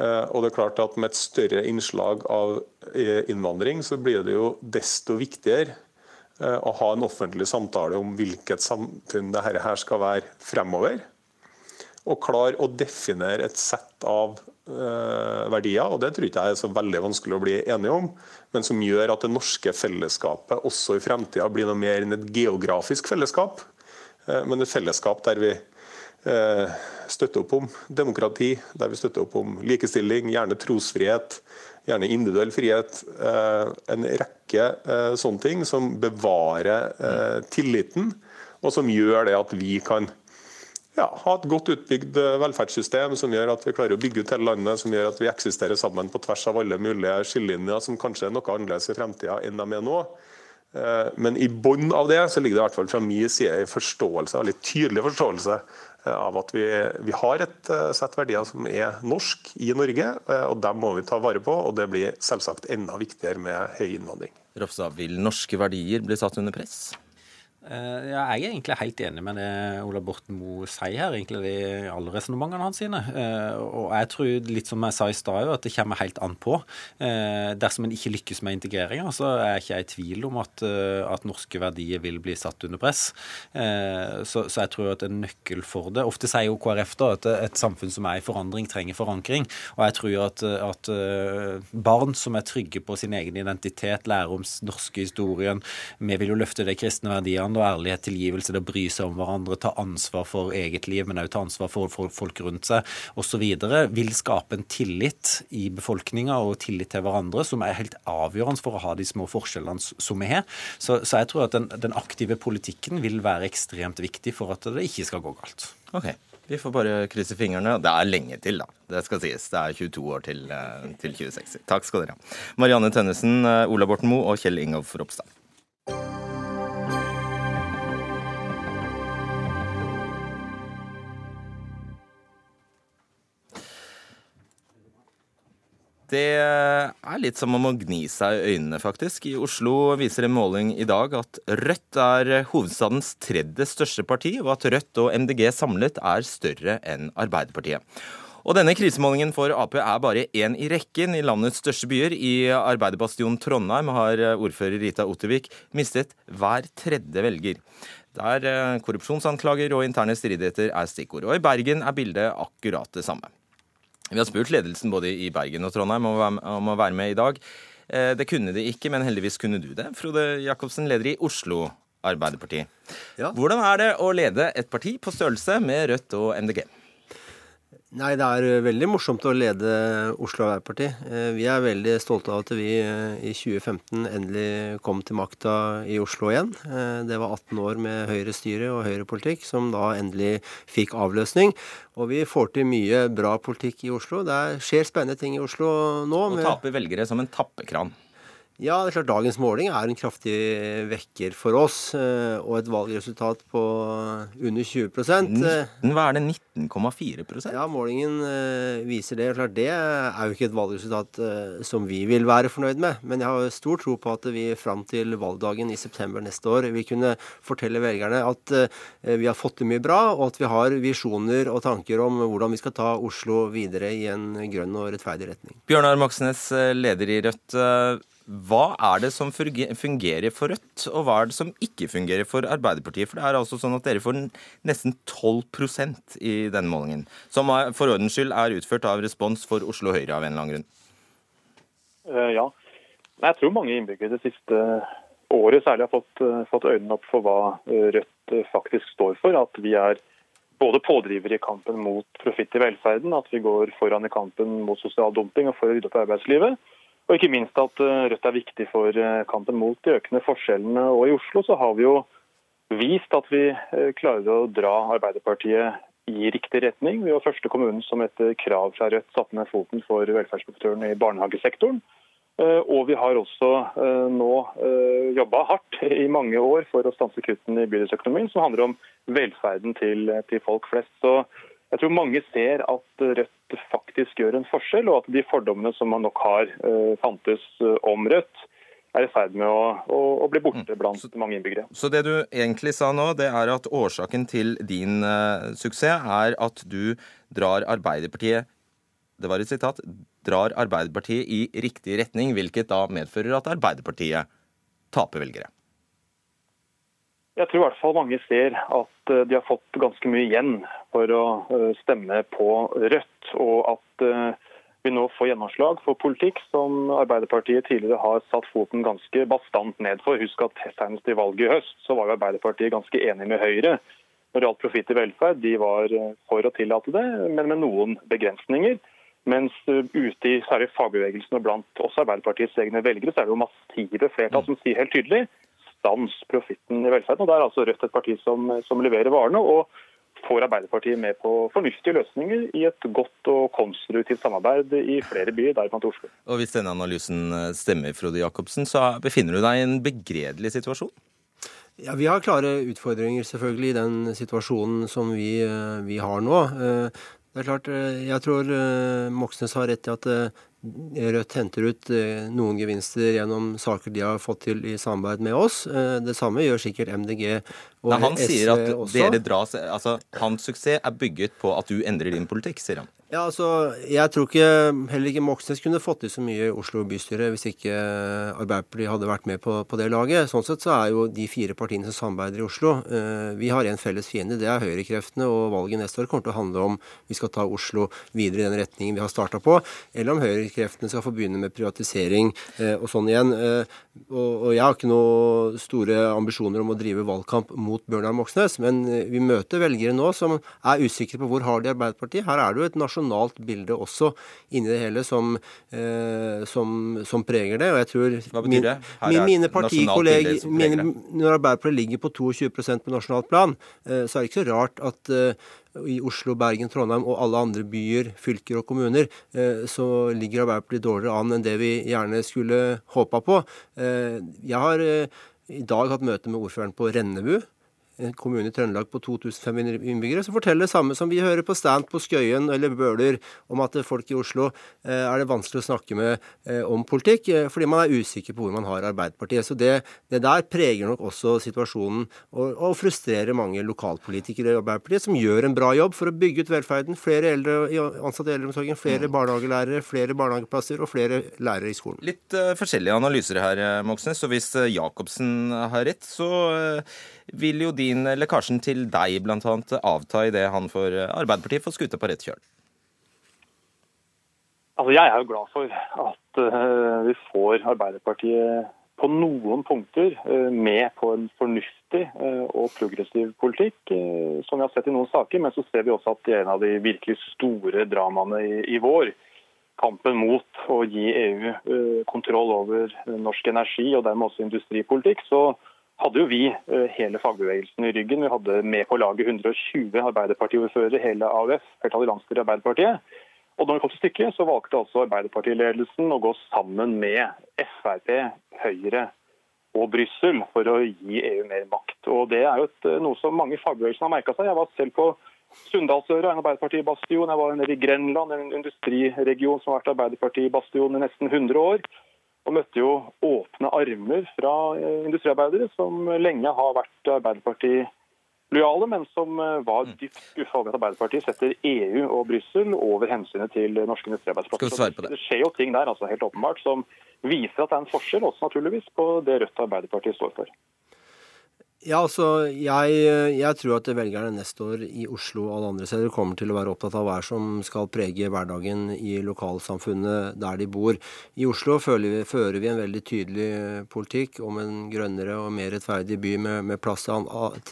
S6: Og det er klart at Med et større innslag av innvandring, så blir det jo desto viktigere å ha en offentlig samtale om hvilket samfunn dette her skal være fremover. Og klare å definere et sett av verdier, og det tror ikke jeg er så veldig vanskelig å bli enige om, men som gjør at det norske fellesskapet også i fremtida blir noe mer enn et geografisk fellesskap, eh, men et fellesskap der vi eh, støtter opp om demokrati, der vi støtter opp om likestilling, gjerne trosfrihet, gjerne individuell frihet. En rekke sånne ting som bevarer tilliten, og som gjør det at vi kan ja, ha et godt utbygd eh, velferdssystem som gjør at vi klarer å bygge ut hele landet, som gjør at vi eksisterer sammen på tvers av alle mulige skillelinjer, som kanskje er noe annerledes i fremtida enn de er nå. Eh, men i bunnen av det så ligger det i hvert fall fra min side en forståelse, en litt tydelig forståelse eh, av at vi, vi, har et sett verdier som er norsk i Norge, og dem må vi ta vare på. Og det blir selvsagt enda viktigere med høy innvandring.
S2: Ropstad, vil norske verdier bli satt under press?
S5: Eh, ja, jeg er egentlig helt enig med det Ola Borten Moe sier her, egentlig i alle resonnementene hans sine. Eh, og jeg tror, litt som jeg sa i stad, at det kommer helt an på. Eh, dersom en ikke lykkes med integreringa, så er jeg ikke i tvil om at, at, norske verdier vil bli satt under press. Så, så, jeg tror at en nøkkel for det Ofte sier jo KrF da at et samfunn som er i forandring, trenger forankring. Og jeg tror at, at barn som er trygge på sin egen identitet, lærer om norske historien Vi vil jo løfte de kristne verdiene og ærlighet, tilgivelse, det å bry seg om hverandre, ta ansvar for eget liv, men også ta ansvar for, folk rundt seg osv., vil skape en tillit i befolkninga og tillit til hverandre som er helt avgjørende for å ha de små forskjellene som vi har. Så, så jeg tror at den, den, aktive politikken vil være ekstremt viktig for at det ikke skal gå galt.
S2: Ok, Vi får bare krysse fingrene. Det er lenge til, da. Det skal sies. Det er 22 år til, eh, til 2060. Takk skal dere ha. Marianne Tønnesen, eh, Ola Borten Moe og Kjell Ingolf Ropstad. Det er litt som om å gni seg i øynene, faktisk. I Oslo viser en måling i dag at Rødt er hovedstadens tredje største parti, og at Rødt og MDG samlet er større enn Arbeiderpartiet. Og denne krisemålingen for Ap er bare én i rekken i landets største byer. I arbeiderbastionen Trondheim har ordfører Rita Ottervik mistet hver tredje velger. Der eh, korrupsjonsanklager og interne stridigheter er stikkord. Og i Bergen er bildet akkurat det samme. Vi har spurt ledelsen både i Bergen og Trondheim om å være med i dag. Eh, det kunne de ikke, men heldigvis kunne du det. Frode Jacobsen, leder i Oslo Arbeiderparti. Ja. Hvordan er det å lede et parti på størrelse med Rødt og MDG?
S7: Nei, det er eh, veldig morsomt å lede Oslo Arbeiderparti. Eh, vi er veldig stolte av at vi eh, i 2015 endelig kom til makta i Oslo igjen. Det var 18 år med Høyre-styre og Høyre-politikk som da endelig fikk avløsning. Og vi får til mye bra politikk i Oslo. Det skjer spennende ting i Oslo nå.
S2: Og taper velgere som en tappekran.
S7: Ja, det er klart dagens måling er en kraftig vekker for oss. Eh, og et valgresultat på under 20 19,
S2: Hva er det? 19,4%
S7: Ja, målingen eh, viser det. Klart Det er jo ikke et valgresultat eh, som vi vil være fornøyd med. Men jeg har stor tro på at vi fram til valgdagen i september neste år vil kunne fortelle velgerne at vi har fått til mye bra, og at vi har visjoner og tanker om hvordan vi skal ta Oslo videre i en grønn og rettferdig retning.
S2: Bjørnar Moxnes, leder i Rødt. Hva er det som fungerer for Rødt, og hva er det som ikke fungerer for Arbeiderpartiet? For det er altså sånn at dere får nesten 12% i denne målingen, som for ordens skyld er utført av Respons for Oslo Høyre av en eller annen grunn.
S8: Uh, ja. Jeg tror mange innbyggere det siste året særlig har fått, uh, fått øynene opp for hva Rødt faktisk står for. At vi er både pådrivere i kampen mot profitt i velferden, at vi går foran i kampen mot sosial dumping og for å rydde opp i arbeidslivet. Og ikke minst at eh, Rødt er viktig for eh, kampen mot de økende forskjellene. Og i Oslo så har vi jo vist at vi eh, klarer å dra Arbeiderpartiet i riktig retning. Vi var første kommunen som etter krav fra Rødt satte ned foten for velferdsprofitøren i barnehagesektoren. Og vi har også nå jobba hardt i mange år for å stanse kuttene i bydelsøkonomien, som handler om velferden til folk flest. Så jeg tror mange ser at Rødt faktisk gjør en forskjell, og at de fordommene som man nok har uh, fantes uh, om Rødt, er i ferd med å, å, å, bli borte mm. blant så, mange innbyggere.
S2: Så det du egentlig sa nå, det er at årsaken til din uh, suksess er at du drar Arbeiderpartiet det var et sitat, drar Arbeiderpartiet i riktig retning, hvilket da medfører at Arbeiderpartiet taper velgere.
S8: Jeg tror i hvert fall mange ser at de har fått ganske mye igjen for å eh, stemme på Rødt. Og at eh, vi nå får gjennomslag for politikk som Arbeiderpartiet tidligere har satt foten ganske bastant ned for. Husk at senest i valget i høst så var jo Arbeiderpartiet ganske enig med Høyre når det gjaldt profitt i velferd. De var eh, for å tillate det, men med noen begrensninger. Mens ute i særlig fagbevegelsen og blant oss Arbeiderpartiets egne velgere, så er det jo massive flertall som sier helt tydelig stans profitten i velferden. Og Da er altså Rødt et parti som, som leverer varene. og får Arbeiderpartiet med på fornuftige løsninger i et godt og konstruktivt samarbeid i flere byer, deriblant Oslo.
S2: Og Hvis denne analysen eh, stemmer, Frode Jacobsen, så befinner du deg i en begredelig situasjon?
S7: Ja, Vi har klare utfordringer selvfølgelig i den situasjonen som vi, eh, vi har nå. Eh, det er klart, Jeg tror Moxnes har rett i at Rødt henter ut noen gevinster gjennom saker de har fått til i samarbeid med oss. Det samme gjør sikkert MDG
S2: Nei, han
S7: SV
S2: sier at dere dras, altså, Hans suksess er bygget på at du endrer din politikk, sier han.
S7: Ja, altså, Jeg tror ikke heller ikke Moxnes kunne fått til så mye i Oslo bystyre hvis ikke Arbeiderpartiet hadde vært med på, på, det laget. Sånn sett så er jo de fire partiene som samarbeider i Oslo eh, Vi har en felles fiende, det er høyrekreftene. Og valget neste år kommer til å handle om vi skal ta Oslo videre i den retningen vi har starta på, eller om høyrekreftene skal få begynne med privatisering eh, og sånn igjen. Eh, og, og, jeg har ikke noe store ambisjoner om å drive valgkamp mot Bjørnar Moxnes, men eh, vi møter velgere nå som er usikre på hvor har de Arbeiderpartiet. Her er det jo et nasjonalt bilde også inni det hele som, eh, som, som, preger det. Og jeg tror
S2: Hva betyr det?
S7: Min, mine partikolleger Når Arbeiderpartiet ligger på 22% på nasjonalt plan, eh, så er det ikke så rart at eh, i Oslo, Bergen, Trondheim og alle andre byer, fylker og kommuner, eh, så ligger Arbeiderpartiet dårligere an enn det vi gjerne skulle håpa på. Eh, jeg har i dag hatt møte med ordføreren på Rennebu en kommune i Trøndelag på 2500 innbyggere, som forteller det samme som vi hører på stand på Skøyen eller Bøler, om at folk i Oslo eh, er det vanskelig å snakke med eh, om politikk, eh, fordi man er usikker på hvor man har Arbeiderpartiet. Så det, det der preger nok også situasjonen, og, og, frustrerer mange lokalpolitikere i Arbeiderpartiet, som gjør en bra jobb for å bygge ut velferden. Flere eldre ansatte i eldreomsorgen, flere mm. barnehagelærere, flere barnehageplasser og flere lærere i skolen.
S2: Litt uh, forskjellige analyser her, Moxnes. Og hvis Jacobsen har rett, så uh, vil jo din lekkasjen til deg annet avta idet han for Arbeiderpartiet får skuta på rett kjøl?
S8: Altså, jeg er jo glad for at uh, vi får Arbeiderpartiet på noen punkter uh, med på en fornuftig uh, og progressiv politikk, som vi har sett i noen saker. Men så ser vi også at en av de virkelig store dramaene i vår, kampen mot å gi EU kontroll over norsk energi og dermed også industripolitikk, så hadde jo vi eh, hele fagbevegelsen i ryggen. Vi hadde med på laget 120 Arbeiderpartiordførere, hele AUF, flertallet i landsstyret i Arbeiderpartiet. Og når det kom til stykket, så valgte altså Arbeiderpartiledelsen å gå sammen med Frp, Høyre og Brussel for å gi EU mer makt. Og Det er jo et, eh, noe som mange fagbevegelser har merka seg. Jeg var selv på Sunndalsøra, en Arbeiderparti-bastion. Jeg var nede i Grenland, en industriregion som har vært Arbeiderparti-bastion i nesten 100 år og møtte jo åpne armer fra eh, industriarbeidere som lenge har vært Arbeiderparti-lojale, men som eh, var mm. dypt skuffa over at Arbeiderpartiet setter EU og Brussel over hensynet til norske industriarbeidsplasser. Det? det skjer jo ting der altså helt åpenbart som viser at det er en forskjell også naturligvis på det Rødt og Arbeiderpartiet står for.
S7: Ja, altså, jeg, jeg, tror at velgerne neste år i Oslo og alle andre steder kommer til å være opptatt av hva som skal prege hverdagen i lokalsamfunnet der de bor. I Oslo vi, fører vi en veldig tydelig politikk om en grønnere og mer rettferdig by med, med plass, til,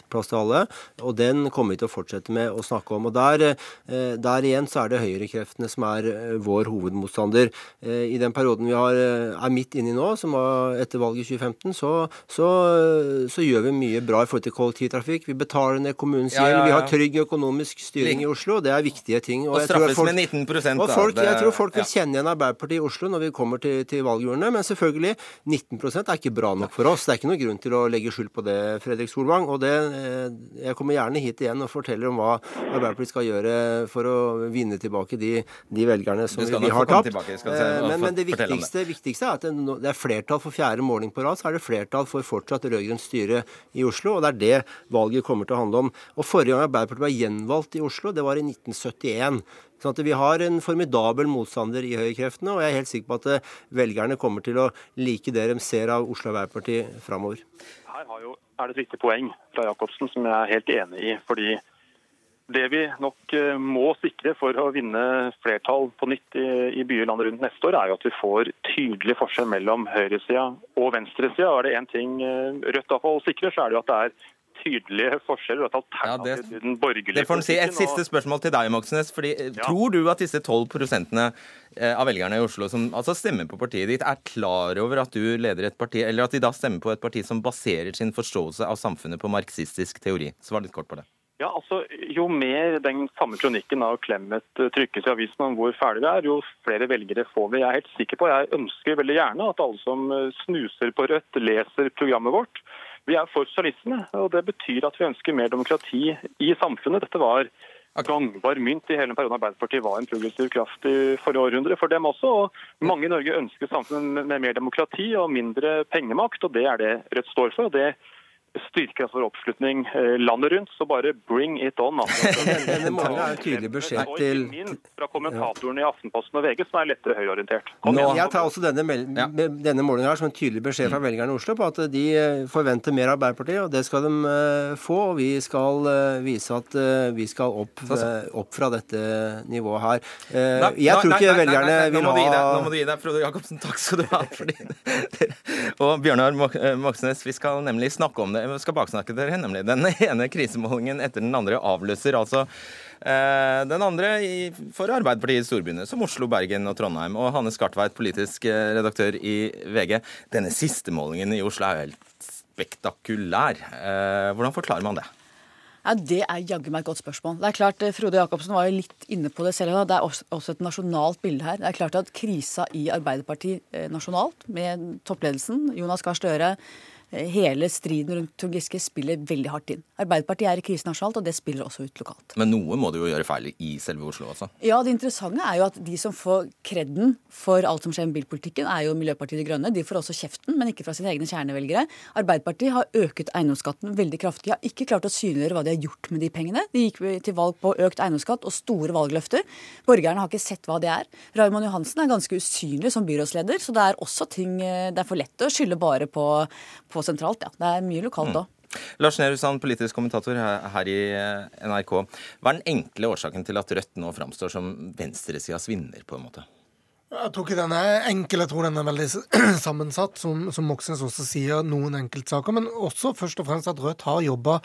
S7: plass, til, alle. Og den kommer vi til å fortsette med å snakke om. Og Der, eh, der igjen så er det høyrekreftene som er eh, vår hovedmotstander. Eh, I den perioden vi har, er midt inni nå, som var etter valget i 2015, så, så, så gjør vi mye mye bra i forhold til kollektivtrafikk. Vi betaler ned kommunens gjeld. Ja, ja, ja. Vi har trygg økonomisk styring i Oslo. Det er viktige ting.
S2: Og, og straffes folk, med 19
S7: og folk, Jeg tror folk vil kjenne igjen Arbeiderpartiet i Oslo når vi kommer til, til valgurnene. Men selvfølgelig, 19% er ikke bra nok for oss. Det er ikke noen grunn til å legge skyld på det, Fredrik Solvang. Og det, eh, jeg kommer gjerne hit igjen og forteller om hva Arbeiderpartiet skal gjøre for å vinne tilbake de, de velgerne som vi, har tapt. Eh, men, men, det viktigste, viktigste, er at det er flertall for fjerde måling på rad. Så er det flertall for fortsatt rød-grønt styre i Oslo, og det er det valget kommer til å handle om. Og Forrige gang Arbeiderpartiet ble gjenvalgt i Oslo, det var i 1971. Sånn at Vi har en formidabel motstander i høyrekreftene, og jeg er helt sikker på at eh, velgerne kommer til å like det de ser av Oslo Arbeiderparti framover.
S8: Her jo, er det et viktig poeng fra Jacobsen som jeg er helt enig i. fordi det vi nok eh, må sikre for å vinne flertall på nytt i, i byer landet rundt neste år, er jo at vi får tydelig forskjell mellom høyresida og venstresida. Er det én ting eh, Rødt iallfall sikrer, så er det jo at det er tydelige forskjeller og et alternativ ja, til den borgerlige
S2: det får si. Et siste spørsmål til deg, Moxnes. fordi eh, ja. Tror du at disse 12 prosentene av velgerne i Oslo som altså stemmer på partiet ditt, er klar over at du leder et parti, eller at de da stemmer på et parti som baserer sin forståelse av samfunnet på marxistisk teori? Svar litt kort på det.
S8: Ja, altså, Jo mer den samme kronikken av Clemet eh, trykkes i avisen om hvor fæle vi er, jo flere velgere får vi. Jeg er helt sikker på, jeg ønsker veldig gjerne at alle som eh, snuser på Rødt, leser programmet vårt. Vi er for sosialistene, og det betyr at vi ønsker mer demokrati i samfunnet. Dette var gangbar mynt i hele perioden Arbeiderpartiet var en progressiv kraft i forrige århundre for dem også. og Mange i Norge ønsker samfunn med mer demokrati og mindre pengemakt, og det er det Rødt står for. og det styrker for oppslutning eh, landet rundt, så bare bring it on. Altså. <laughs>
S7: Denne er en tydelig beskjed
S8: Og
S7: til
S8: ikke minst fra kommentatorene i Aftenposten og VG, som er lettere høyreorientert.
S2: Nå-
S7: Jeg tar også denne, denne målingen her som en tydelig beskjed fra velgerne i Oslo på at de eh, forventer mer av Arbeiderpartiet, og det skal de eh, få. og Vi skal vise at vi skal opp, opp fra dette nivået her. Jeg tror ikke velgerne vil ha
S2: Nå må du gi deg, Frode Jacobsen. Takk skal du ha. Fordi, <laughs> og Bjørnar Moxnes, vi skal nemlig snakke om det. Vi skal baksnakke dere, nemlig. Den <laughs> ene krisemålingen etter den andre avløser altså eh, den andre for Arbeiderpartiet i storbyene, som Oslo, Bergen og Trondheim. Og Hanne Skartveit, politisk eh, redaktør i VG. Denne siste målingen i Oslo er jo helt spektakulær. Eh, hvordan forklarer man det?
S9: Ja, Det er jaggu meg et godt spørsmål. Det er klart, Frode Jacobsen var jo litt inne på det selv. Det er også- et nasjonalt bilde her. Det er klart at krisa i Arbeiderpartiet nasjonalt, med toppledelsen, Jonas Gahr Støre, hele striden rundt Trond Giske spiller veldig hardt inn. Arbeiderpartiet er i krise nasjonalt, og det spiller også ut lokalt.
S2: Men noe må du jo gjøre feil i selve Oslo altså?
S9: Ja, Det interessante er jo at de som får kreden for alt som skjer med bilpolitikken, er jo Miljøpartiet De Grønne. De får også kjeften, men ikke fra sine egne kjernevelgere. Arbeiderpartiet har øket eiendomsskatten veldig kraftig. De har ikke klart å synliggjøre hva de har gjort med de pengene. De gikk til valg på økt eiendomsskatt og store valgløfter. Borgerne har ikke sett hva det er. Raymond Johansen er ganske usynlig som byrådsleder, så det er også ting eh, Det er for lett å skylde bare på, på sentralt, ja. Det er mye lokalt òg.
S2: Lars Nehru Sand, politisk kommentator her her i eh, NRK. Hva er den enkle årsaken til at Rødt nå framstår som venstresidas vinner, på en måte?
S10: Jeg tror ikke den er enkel, jeg tror den er veldig <clears throat> sammensatt, som, som Moxnes også sier, noen enkeltsaker. Men også først og fremst at Rødt har jobba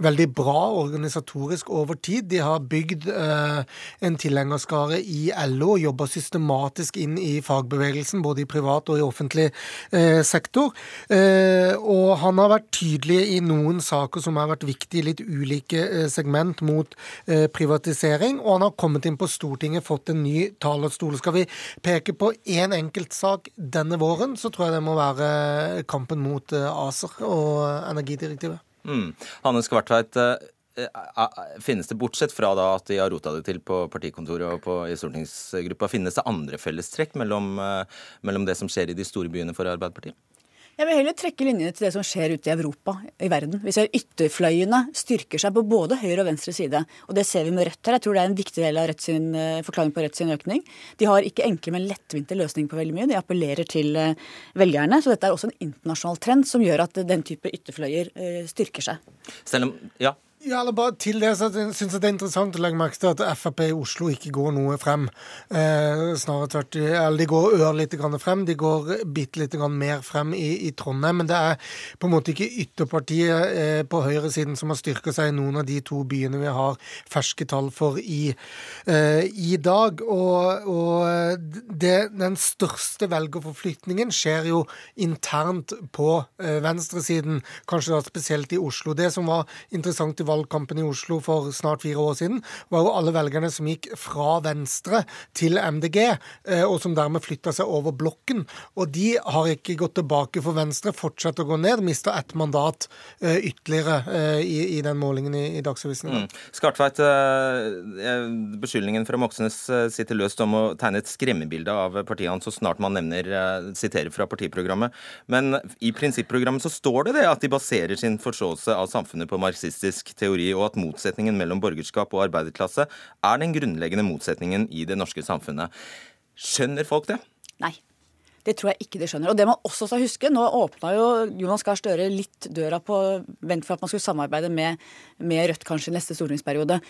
S10: veldig bra organisatorisk over tid. De har bygd eh, en tilhengerskare i LO jobba systematisk inn i fagbevegelsen, både i privat og i offentlig eh, sektor. Eh, og han har vært tydelig i noen saker som har vært viktige i litt ulike eh, segment mot eh, privatisering, og han har kommet inn på Stortinget, fått en ny talerstol. Skal vi peke på én enkeltsak denne våren, så tror jeg det må være kampen mot eh, ACER og energidirektivet.
S2: Mm. Hanne Skvartveit, eh, eh, finnes det, bortsett fra at de har rota det til på partikontoret og på, i stortingsgruppa, finnes det andre fellestrekk mellom, mellom det som skjer i de store byene for Arbeiderpartiet?
S9: Jeg vil heller trekke linjene til det som skjer ute i Europa, i verden. Vi ser ytterfløyene styrker seg på både høyre og venstre side. Og det ser vi med Rødt her. Jeg tror det er en viktig del av Rødt sin, eh, forklaring på Rødt sin økning. De har ikke enkle, men lettvinte løsninger på veldig mye. De appellerer til eh, velgerne. Så dette er også en internasjonal trend som gjør at den type ytterfløyer eh, styrker seg.
S2: Selv om Ja.
S10: Ja, eller bare til det, så synes jeg det er interessant å legge merke til at Frp i Oslo ikke går noe frem. Eh, snarere tvert Eller de går ørlite grann frem. De går bitte lite grann mer frem i, i Trondheim. Men det er på en måte ikke ytterpartiet eh, på høyresiden som har styrka seg i noen av de to byene vi har ferske tall for i, eh, i dag. Og, og det, den største velgerforflytningen skjer jo internt på eh, venstresiden, kanskje da spesielt i Oslo. Det som var interessant i valgkampen i Oslo for snart fire år siden, var jo alle velgerne som gikk fra Venstre til MDG, eh, og som dermed flytta seg over blokken. Og de har ikke gått tilbake for Venstre, fortsetter å gå ned, mista ett mandat eh, ytterligere eh, i, i den målingen i, i Dagsavisen.
S2: Mm. Skartveit, beskyldningen fra Moxnes sitter løst om å tegne et skremmebilde av partiet hans så snart man nevner siterer fra partiprogrammet. Men i prinsipprogrammet så står det det at de baserer sin forståelse av samfunnet på marxistisk teori, og at motsetningen mellom borgerskap og arbeiderklasse er den grunnleggende motsetningen i det norske samfunnet. Skjønner folk det?
S9: Nei. Det tror jeg ikke de skjønner. Og det man også skal huske, nå åpna jo Jonas Gahr Støre litt døra på vent for at man skulle samarbeide med, med Rødt kanskje i neste stortingsperiode.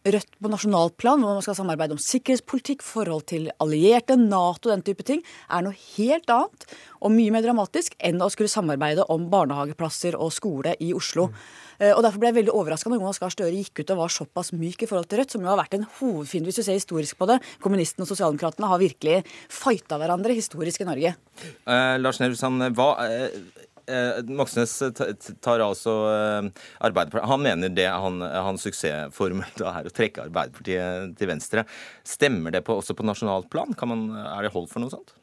S9: Rødt på nasjonalt plan, hvor man skal samarbeide om sikkerhetspolitikk, forhold til allierte, Nato, den type ting, er noe helt annet og mye mer dramatisk enn å skulle samarbeide om barnehageplasser og skole i Oslo. Mm. Og Derfor ble jeg veldig overraska når Jonas Gahr Støre gikk ut og var såpass myk i forhold til Rødt, som jo har vært en hovedfiende, hvis du ser historisk på det. Kommunistene og sosialdemokratene har virkelig fighta hverandre historisk i Norge.
S2: Eh, Lars Nehru Sand, hva eh, Moxnes tar altså eh, Arbeiderpartiet Han mener det han, hans suksessformel <laughs> da er å trekke Arbeiderpartiet til venstre. Stemmer det på, også på nasjonalt plan? Man, er det hold for noe sånt?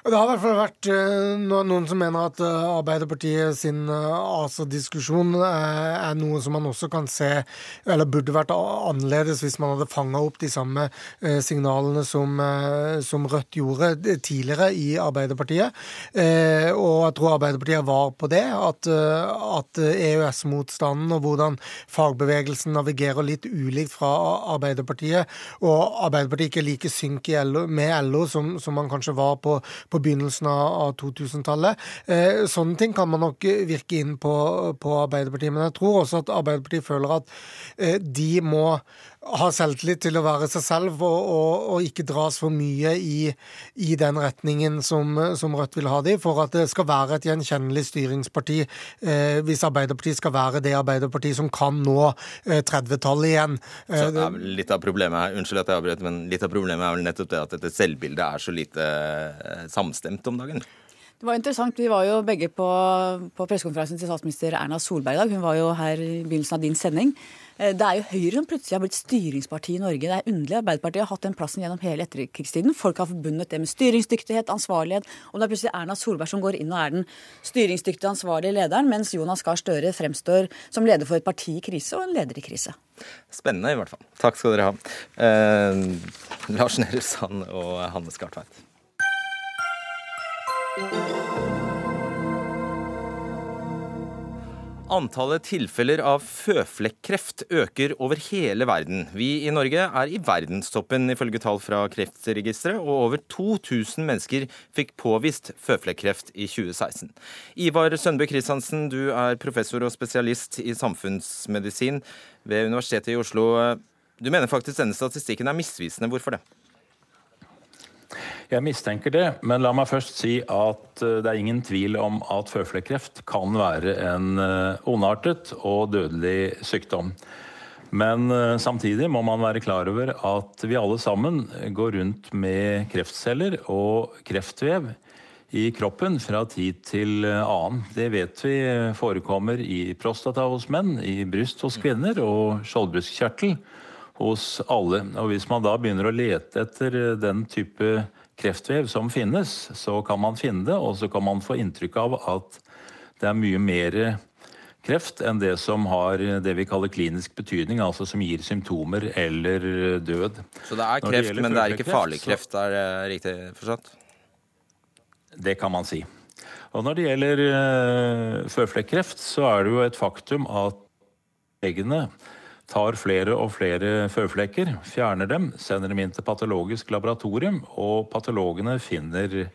S10: Det har i hvert fall vært uh, noen som mener at uh, Arbeiderpartiet sin uh, ASA-diskusjon er noe som man også kan se eller burde vært annerledes hvis man hadde fanga opp de samme signalene som, som, Rødt gjorde tidligere i Arbeiderpartiet. Og jeg tror Arbeiderpartiet var på det, at, at EØS-motstanden og hvordan fagbevegelsen navigerer litt ulikt fra Arbeiderpartiet, og Arbeiderpartiet ikke er like synk med LO som, som man kanskje var på på begynnelsen av 2000-tallet. Eh, sånne ting kan man nok virke inn på, på Arbeiderpartiet. Men jeg tror også at Arbeiderpartiet føler at eh, de må ha selvtillit til å være seg selv og, og, og ikke dras for mye i, i den retningen som, som, Rødt vil ha de, for at det skal være et gjenkjennelig styringsparti eh, hvis Arbeiderpartiet skal være det Arbeiderpartiet som kan nå eh, 30-tallet igjen.
S2: Eh, så er litt av problemet her, Unnskyld at jeg avbrøt, men litt av problemet er vel nettopp det at dette selvbildet er så lite eh, samstemt om dagen?
S9: Det var interessant. Vi var jo begge på, på pressekonferansen til statsminister Erna Solberg i dag. Hun var jo her i begynnelsen av din sending. Eh, det er jo Høyre som plutselig har blitt styringsparti i Norge. Det er underlig. Arbeiderpartiet har hatt den plassen gjennom hele etterkrigstiden. Folk har forbundet det med styringsdyktighet, ansvarlighet. Og det er plutselig Erna Solberg som går inn og er den styringsdyktige, ansvarlige lederen, mens Jonas Gahr Støre fremstår som leder for et parti i krise og en leder i krise.
S2: Spennende, i hvert fall. Takk skal dere ha. Eh, Lars Nehru Sand og Hanne Skartveit. Antallet tilfeller av føflekkreft øker over hele verden. Vi i Norge er i verdenstoppen ifølge tall fra Kreftregisteret, og over 2000 mennesker fikk påvist føflekkreft i 2016. Ivar Sønbø Christiansen, du er professor og spesialist i samfunnsmedisin ved Universitetet i Oslo. Du mener faktisk denne statistikken er misvisende. Hvorfor det?
S11: Jeg mistenker det, men la meg først si at eh, det er ingen tvil om at føflekkreft kan være en eh, ondartet og dødelig sykdom. Men eh, samtidig må man være klar over at vi alle sammen går rundt med kreftceller og kreftvev i kroppen fra tid til annen. Det vet vi forekommer i prostata hos menn, i bryst hos kvinner og skjoldbruskkjertel hos alle. Og hvis man da begynner å lete etter den type kreftvev som finnes, så kan man finne det, og så kan man få inntrykk av at det er mye mer kreft enn det som har det vi kaller klinisk betydning, altså som gir symptomer eller død.
S2: Så det er kreft, det men det er ikke farlig kreft, er det riktig forstått?
S11: Det kan man si. Og når det gjelder uh, føflekkreft, så er det jo et faktum at legene tar flere og flere føflekker, fjerner dem, sender dem inn til patologisk laboratorium, og patologene finner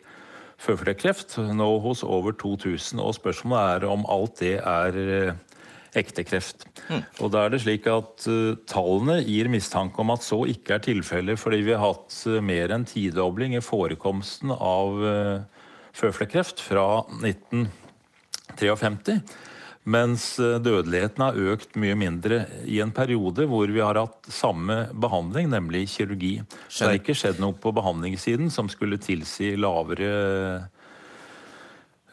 S11: føflekkreft nå hos over 2000. Og spørsmålet er om alt det er eh, ekte kreft. Mm. Og da er det slik at uh, Tallene gir mistanke om at så ikke er tilfellet, fordi vi har hatt uh, mer enn tidobling i forekomsten av uh, føflekkreft fra 1953. Mens eh, dødeligheten har økt mye mindre i en periode hvor vi har hatt samme behandling, nemlig kirurgi. Så det har ikke skjedd noe på behandlingssiden som skulle tilsi lavere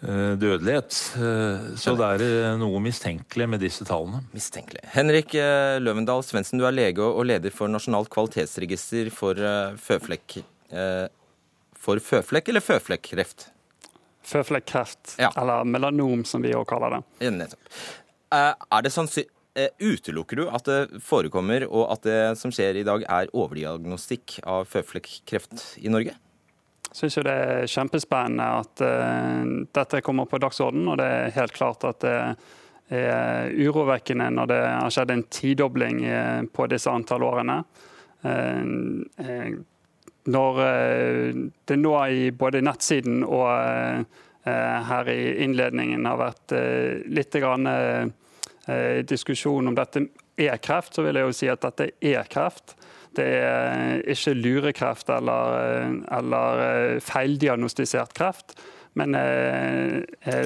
S11: eh, dødelighet. Eh, så det er noe mistenkelig med disse tallene.
S2: Mistenkelig. Henrik Løvendal Svendsen, du er lege og leder for Nasjonalt kvalitetsregister for føflekk. For føflekk eller føflekkreft?
S12: Føflekkreft, ja. eller melanom som vi òg kaller det.
S2: Nettopp. Eh, er det sannsynlig eh, Utelukker du at det forekommer, og at det som skjer i dag, er overdiagnostikk av føflekkreft i Norge?
S12: Jeg syns det er kjempespennende at uh, dette kommer på dagsordenen, og det er helt klart at det er urovekkende når det har skjedd en tidobling på disse antall årene. Uh, når eh, det nå i både nettsiden og eh, her i innledningen har vært eh, litt grann, diskusjon om dette er kreft, så vil jeg jo si at dette er kreft. Det er ikke lurekreft eller, eller feildiagnostisert kreft. Men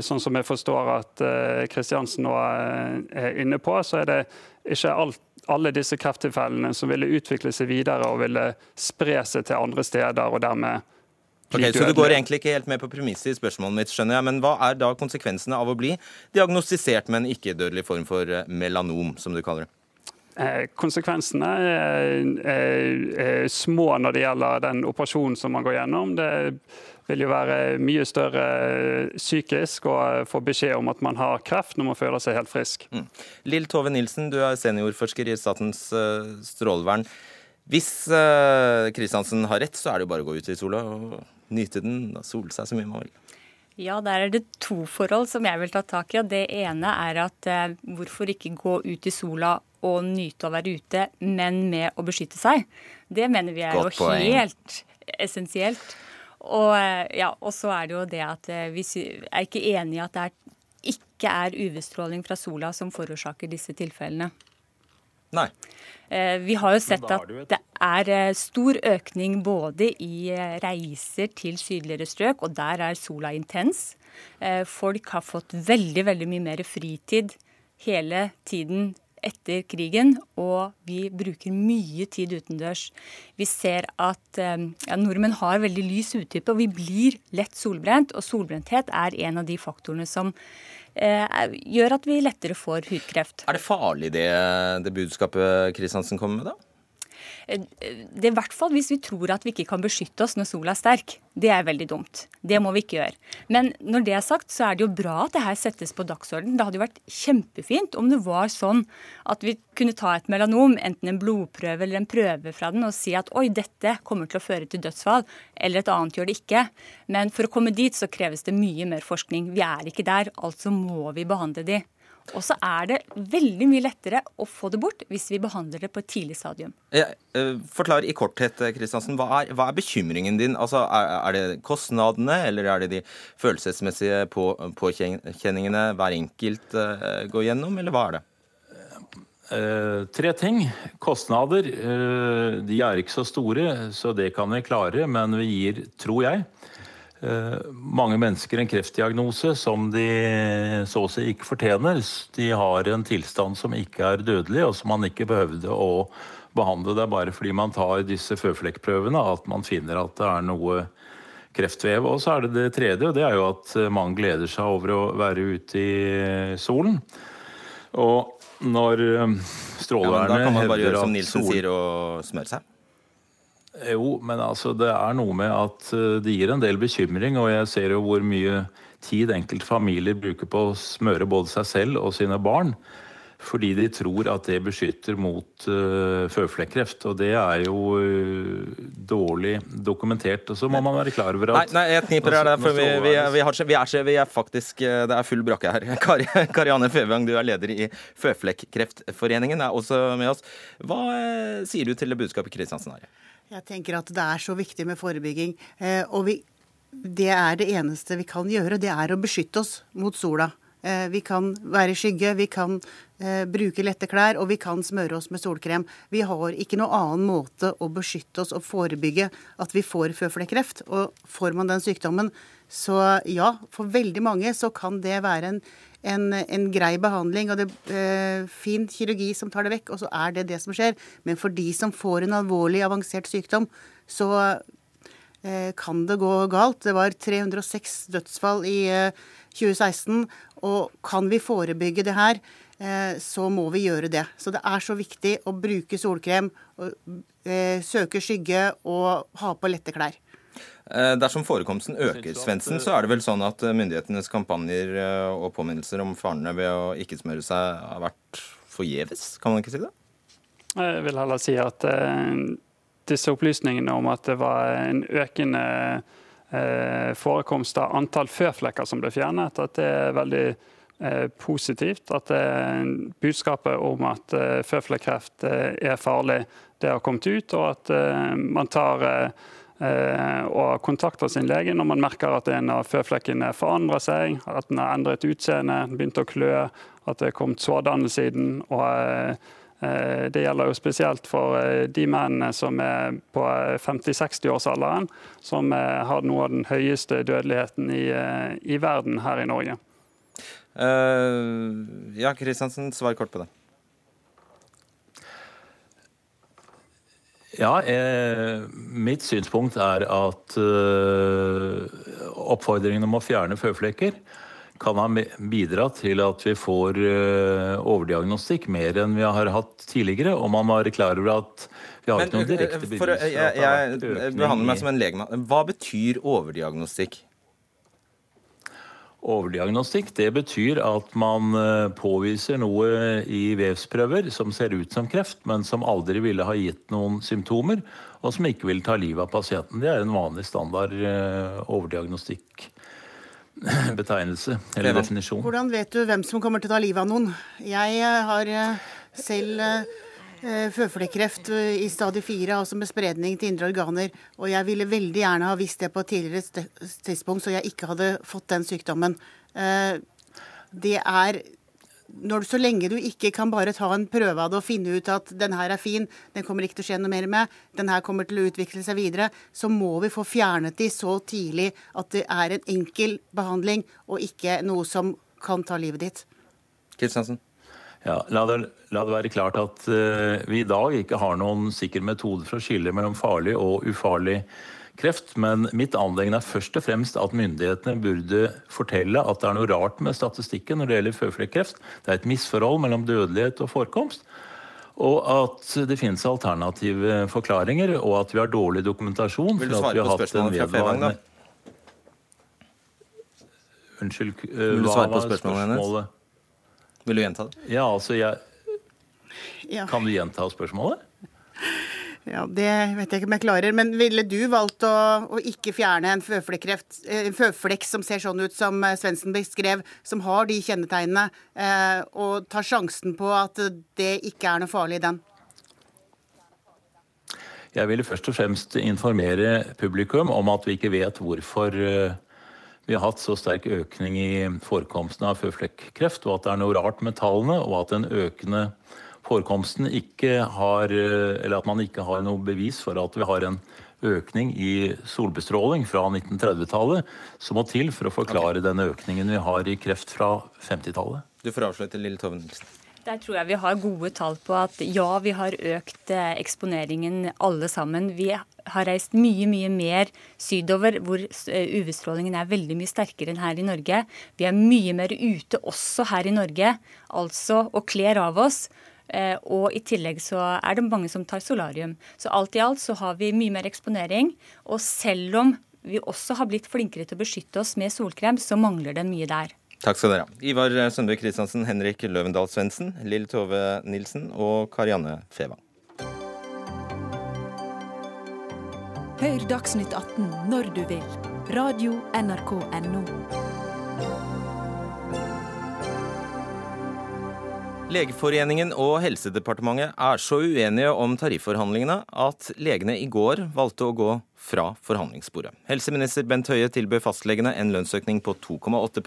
S12: sånn som jeg forstår at Kristiansen nå er inne på, så er det ikke alt alle disse krefttilfellene som ville utvikle seg videre og ville spre seg til andre steder og dermed
S2: bli okay, Så du går egentlig ikke helt med på premisset i spørsmålet mitt, skjønner jeg. Men hva er da konsekvensene av å bli diagnostisert med en ikke-dødelig form for eh, melanom, som du kaller det?
S12: Eh, konsekvensene er, er, er, små når det gjelder den operasjonen som man går gjennom. Det vil jo være mye større psykisk å få beskjed om at man har kreft når man føler seg helt frisk. Mm.
S2: Lill Tove Nilsen, du er seniorforsker i Statens uh, strålevern. Hvis uh, Kristiansen har rett, så er det jo bare å gå ut i sola og nyte den, sole seg så mye man vil.
S13: Ja, der er det to forhold som jeg vil ta tak i. og Det ene er at eh, hvorfor ikke gå ut i sola og nyte å være ute, men med å beskytte seg. Det mener vi er Godt jo poeng. helt essensielt. Og, eh, ja, og så er det jo det at eh, vi er ikke enig i at det er, ikke er UV-stråling fra sola som forårsaker disse tilfellene.
S2: Nei.
S13: Eh, vi har jo sett at det er stor økning både i reiser til sydligere strøk, og der er sola intens. Folk har fått veldig, veldig mye mer fritid hele tiden etter krigen, og vi bruker mye tid utendørs. Vi ser at ja, nordmenn har veldig lys hudtype, og vi blir lett solbrent. Og solbrenthet er en av de faktorene som Eh, gjør at vi lettere får hudkreft.
S2: Er det farlig det, det budskapet Kristiansen kommer med, da?
S13: Eh, det er hvert fall hvis vi tror at vi ikke kan beskytte oss når sola er sterk. Det er veldig dumt. Det må vi ikke gjøre. Men når det er sagt, så er det jo bra at det her settes på dagsorden. Det hadde jo vært kjempefint om det var sånn at vi kunne ta et melanom, enten en blodprøve eller en prøve fra den, og si at oi, dette kommer til å føre til dødsfall, eller et annet gjør det ikke. Men for å komme dit så kreves det mye mer forskning. Vi er ikke der, altså må vi behandle de. Og så er det veldig mye lettere å få det bort hvis vi behandler det på et tidlig stadium.
S2: Eh, forklar i korthet, Kristiansen. Eh, hva, hva, er bekymringen din? Altså, er, er, det kostnadene, eller er det de følelsesmessige på, påkjenningene hver enkelt uh, går gjennom, eller hva er det?
S11: Uh, tre ting. Kostnader uh, de er ikke så store, så det kan vi klare. Men vi gir, tror jeg, mange mennesker en kreftdiagnose som de så å si ikke fortjener. De har en tilstand som ikke er dødelig, og som man ikke behøvde å behandle. Det er bare fordi man tar disse føflekkprøvene at man finner at det er noe kreftvev. Og så er det det tredje, og det er jo at man gleder seg over å være ute i solen. Og når eh, strålevernet
S2: ja, Da kan man bare gjøre som Nilsen sier, og smøre seg?
S11: Jo, men altså det er noe med at eh, det gir en del bekymring. Og jeg ser jo hvor mye tid enkelte familier bruker på å smøre både seg selv og sine barn. Fordi de tror at det beskytter mot uh, føflekkreft. Og det er jo uh, dårlig dokumentert. Og så må man være klar over
S2: at Nei, nei jeg kniper her, for vi, vi, vi, har, vi, er, vi, er, faktisk Det er full brakke her. <laughs> Kari, Karianne Fevang, du er leder i Føflekkreftforeningen, er også med oss. Hva sier du til budskapet Kristiansen har?
S14: Jeg tenker at det er så viktig med forebygging. Eh, og vi, det er det eneste vi kan gjøre. Det er å beskytte oss mot sola. Eh, vi kan være i skygge, vi kan eh, bruke lette klær, og vi kan smøre oss med solkrem. Vi har ikke noen annen måte å beskytte oss og forebygge at vi får føflekkreft. Og får man den sykdommen, så ja, for veldig mange så kan det være en en, en grei behandling og det eh, fin kirurgi som tar det vekk, og så er det det som skjer. Men for de som får en alvorlig avansert sykdom, så eh, kan det gå galt. Det var 306 dødsfall i eh, 2016, og kan vi forebygge det her, eh, så må vi gjøre det. Så det er så viktig å bruke solkrem, eh, søke skygge og ha på lette klær.
S2: Eh, dersom forekomsten øker, Svendsen, så er det vel sånn at eh, myndighetenes kampanjer eh, og påminnelser om farene ved å ikke smøre seg har vært forgjeves? Kan man ikke si det?
S12: Jeg vil heller si at disse opplysningene om at det var en økende forekomst av antall føflekker som ble fjernet, at det er veldig positivt. At budskapet om at føflekkreft er farlig, det har kommet ut, og at man tar Eh, og kontakter sin lege når man merker at en av føflekkene forandrer seg, at den har endret utseende, begynt å klø, at det er kommet sårdannelse i den. og eh, eh, det gjelder jo spesielt for de mennene som er på 50-60-årsalderen, som har noe av den høyeste dødeligheten i, i verden her i Norge.
S2: Uh, ja, Kristiansen, svar kort på det.
S11: Ja, eh, mitt synspunkt er at eh, oppfordringen om å fjerne føflekker kan ha bidratt til at vi får overdiagnostikk mer enn vi har hatt tidligere. Og man være klar over at vi har ikke noen direkte bevis for,
S2: at det har vært økning Jeg behandler meg som en legemann. Hva betyr overdiagnostikk?
S11: Overdiagnostikk det betyr at man eh, påviser noe i vevsprøver som ser ut som kreft, men som aldri ville ha gitt noen symptomer, og som ikke vil ta livet av pasienten. Det er en vanlig standard eh, overdiagnostikkbetegnelse eller definisjon.
S14: Hvordan vet du hvem som kommer til å ta livet av noen? Jeg eh, har selv Eh, føflekkreft eh, i stadie 4, altså med spredning til indre organer. Og jeg ville veldig gjerne ha visst det på et tidligere tidspunkt, så jeg ikke hadde fått den sykdommen. Eh, det er når, Så lenge du ikke kan bare ta en prøve av det og finne ut at den her er fin, den kommer ikke til å skje noe mer med, den her kommer til å utvikle seg videre, så må vi få fjernet de så tidlig at det er en enkel behandling og ikke noe som kan ta livet ditt.
S2: Kristiansen?
S11: Ja, la det, la det, være klart at uh, vi i dag ikke har noen sikker metode for å skille mellom farlig og ufarlig kreft. Men mitt anliggende er først og fremst at myndighetene burde fortelle at det er noe rart med statistikken når det gjelder føflekkreft. Det er et misforhold mellom dødelighet og forekomst. Og at det finnes alternative forklaringer, og at vi har dårlig dokumentasjon.
S2: Vil du svare på spørsmålet fra Fevang, da?
S11: Unnskyld, uh,
S2: hva var spørsmålet hennes? Vil du gjenta det?
S11: Ja, altså jeg ja. Kan du gjenta spørsmålet?
S14: Ja, Det vet jeg ikke om jeg klarer. Men ville du valgt å, å ikke fjerne en en føflekk som ser sånn ut som eh, Svendsen beskrev, som har de kjennetegnene, eh, og ta sjansen på at det ikke er noe farlig i den?
S11: Jeg ville først og fremst informere publikum om at vi ikke vet hvorfor eh, vi har hatt så sterk økning i forekomsten av føflekkreft, og at det er noe rart med tallene, og at den økende forekomsten ikke har Eller at man ikke har noe bevis for at vi har en økning i solbestråling fra 1930-tallet som må til for å forklare okay. den økningen vi har i kreft fra 50-tallet.
S2: Du får avslutte, Lille Tove Nilsen.
S13: Der tror jeg vi har gode tall på at ja, vi har økt eh, eksponeringen alle sammen. Vi har reist mye, mye mer sydover, hvor eh, UV-strålingen er veldig mye sterkere enn her i Norge. Vi er mye mer ute også her i Norge, altså og kler av oss. Eh, og i tillegg så er det mange som tar solarium. Så alt i alt så har vi mye mer eksponering. Og selv om vi også har blitt flinkere til å beskytte oss med solkrem, så mangler det mye der.
S2: Takk skal dere ha. Ivar Sønbø Kristiansen, Henrik Løvendal Svendsen, Lill Tove Nilsen og Karianne Fevang.
S1: Hør Dagsnytt 18 når du vil. Radio NRK Radio.nrk.no.
S2: Legeforeningen og Helsedepartementet er så uenige om tarifforhandlingene at legene i går valgte å gå fra forhandlingsbordet. Helseminister Bent Høie tilbød fastlegene en lønnsøkning på 2,8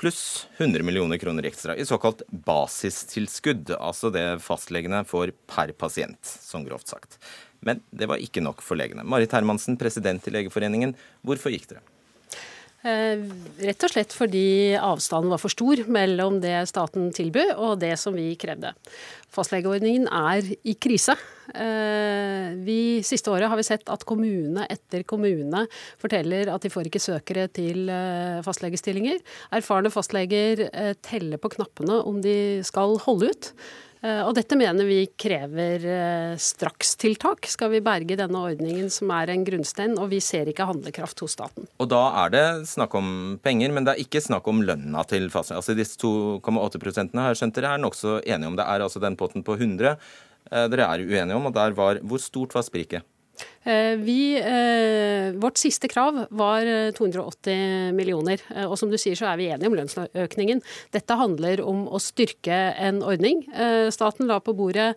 S2: pluss 100 millioner kroner ekstra i såkalt basistilskudd, altså det fastlegene får per pasient, som grovt sagt. Men det var ikke nok for legene. Marit Hermansen, president i Legeforeningen, hvorfor gikk dere?
S15: Eh, rett og slett fordi avstanden var for stor mellom det staten tilbød og det som vi krevde. Fastlegeordningen er i krise. Eh, vi, siste året har vi sett at kommune etter kommune forteller at de får ikke søkere til eh, fastlegestillinger. Erfarne fastleger teller på knappene om de skal holde ut. Eh, og dette mener vi krever eh, strakstiltak, skal vi berge denne ordningen som er en grunnstein, og vi ser ikke handlekraft hos staten.
S2: Og da er det snakk om penger, men det er ikke snakk om lønna til fastlegen. Altså disse 2,8 prosentene har jeg skjønt dere er nokså enige om. Det er altså den potten på 100 eh, dere er uenige om, og der var Hvor stort var spriket?
S15: Eh, vi, eh, vårt siste krav var 280 eh, millioner. Og som du sier så er vi enige om lønnsøkningen. Dette handler om å styrke en ordning. Staten la på bordet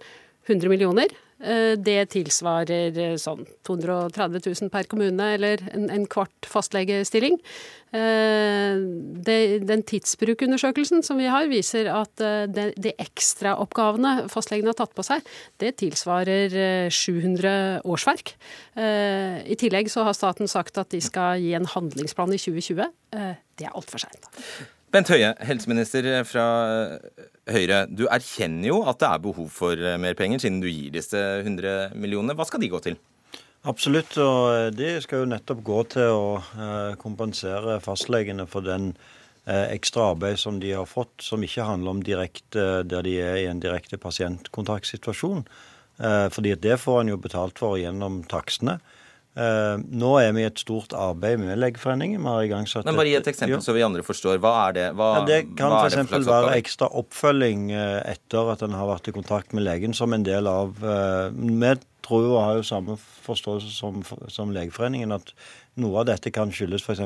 S15: 100 millioner. Eh, det tilsvarer eh, sånn 230 000 per kommune, eller en, en kvart fastlegestilling. Eh, det, den tidsbrukundersøkelsen som vi har, viser at de, de ekstraoppgavene fastlegene har tatt på seg, det tilsvarer 700 årsverk. I tillegg så har staten sagt at de skal gi en handlingsplan i 2020. Det er altfor seint.
S2: Bent Høie, helseminister fra Høyre. Du erkjenner jo at det er behov for eh, mer penger, siden du gir disse 100 millionene. Hva skal de gå til?
S16: Absolutt, og eh, de skal jo nettopp gå til å eh, kompensere fastlegene for den ekstra arbeid som de har fått, som ikke handler om direkte der de er i en direkte pasientkontaktsituasjon. Fordi det får en jo betalt for gjennom takstene. Eh, nå er vi i et stort arbeid med Legeforeningen. Vi har igangsatt
S2: Men Bare gi et eksempel, så vi andre forstår. Hva er det? Hva,
S16: ja, det kan f.eks. være ekstra oppfølging eh, etter at en har vært i kontakt med legen, som en del av Vi tror og har jo samme forståelse som, som Legeforeningen, at noe av dette kan skyldes f.eks.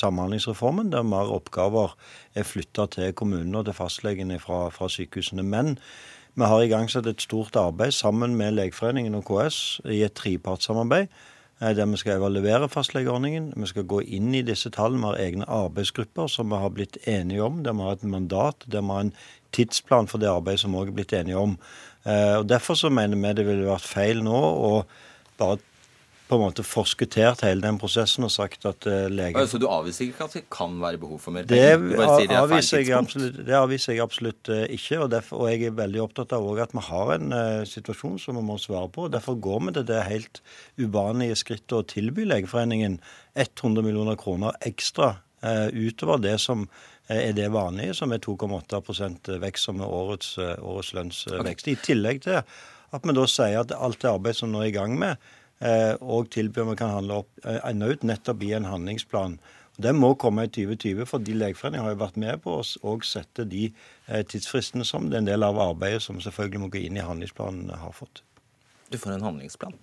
S16: Samhandlingsreformen, der mer oppgaver er flytta til kommunene og til fastlegene fra, fra sykehusene. Men vi har igangsatt et stort arbeid sammen med Legeforeningen og KS i et trepartssamarbeid eh, der vi skal evaluere fastlegeordningen. Vi skal gå inn i disse tallene. Vi har egne arbeidsgrupper som vi har blitt enige om. Der vi har et mandat, der vi har en tidsplan for det arbeidet som vi også er blitt enige om. Eh, og Derfor så mener vi det ville vært feil nå å bare på en måte forskuttert hele den prosessen og sagt at uh, legen
S2: Så du avviser ikke at det kan være behov for mer
S16: penger? Det, det, avviser, jeg absolutt, det avviser jeg absolutt uh, ikke. Og, derfor, og, jeg er veldig opptatt av at vi har en uh, situasjon som vi må svare på. og Derfor går vi til det helt uvanlige skrittet å tilby Legeforeningen 100 millioner kroner ekstra utover det som er det vanlige, som er 2,8% vekst, som er årets, årets lønnsvekst. Okay. I tillegg til at vi da sier at alt det arbeidet som nå er i gang med, og tilbyr vi kan handle opp, eh, enda ut nettopp i en handlingsplan. Det må komme i 2020, fordi Legeforeningen har jo vært med på å sette de eh, tidsfristene som det er en del av arbeidet som selvfølgelig må gå inn i handlingsplanen har fått.
S2: Du får en handlingsplan?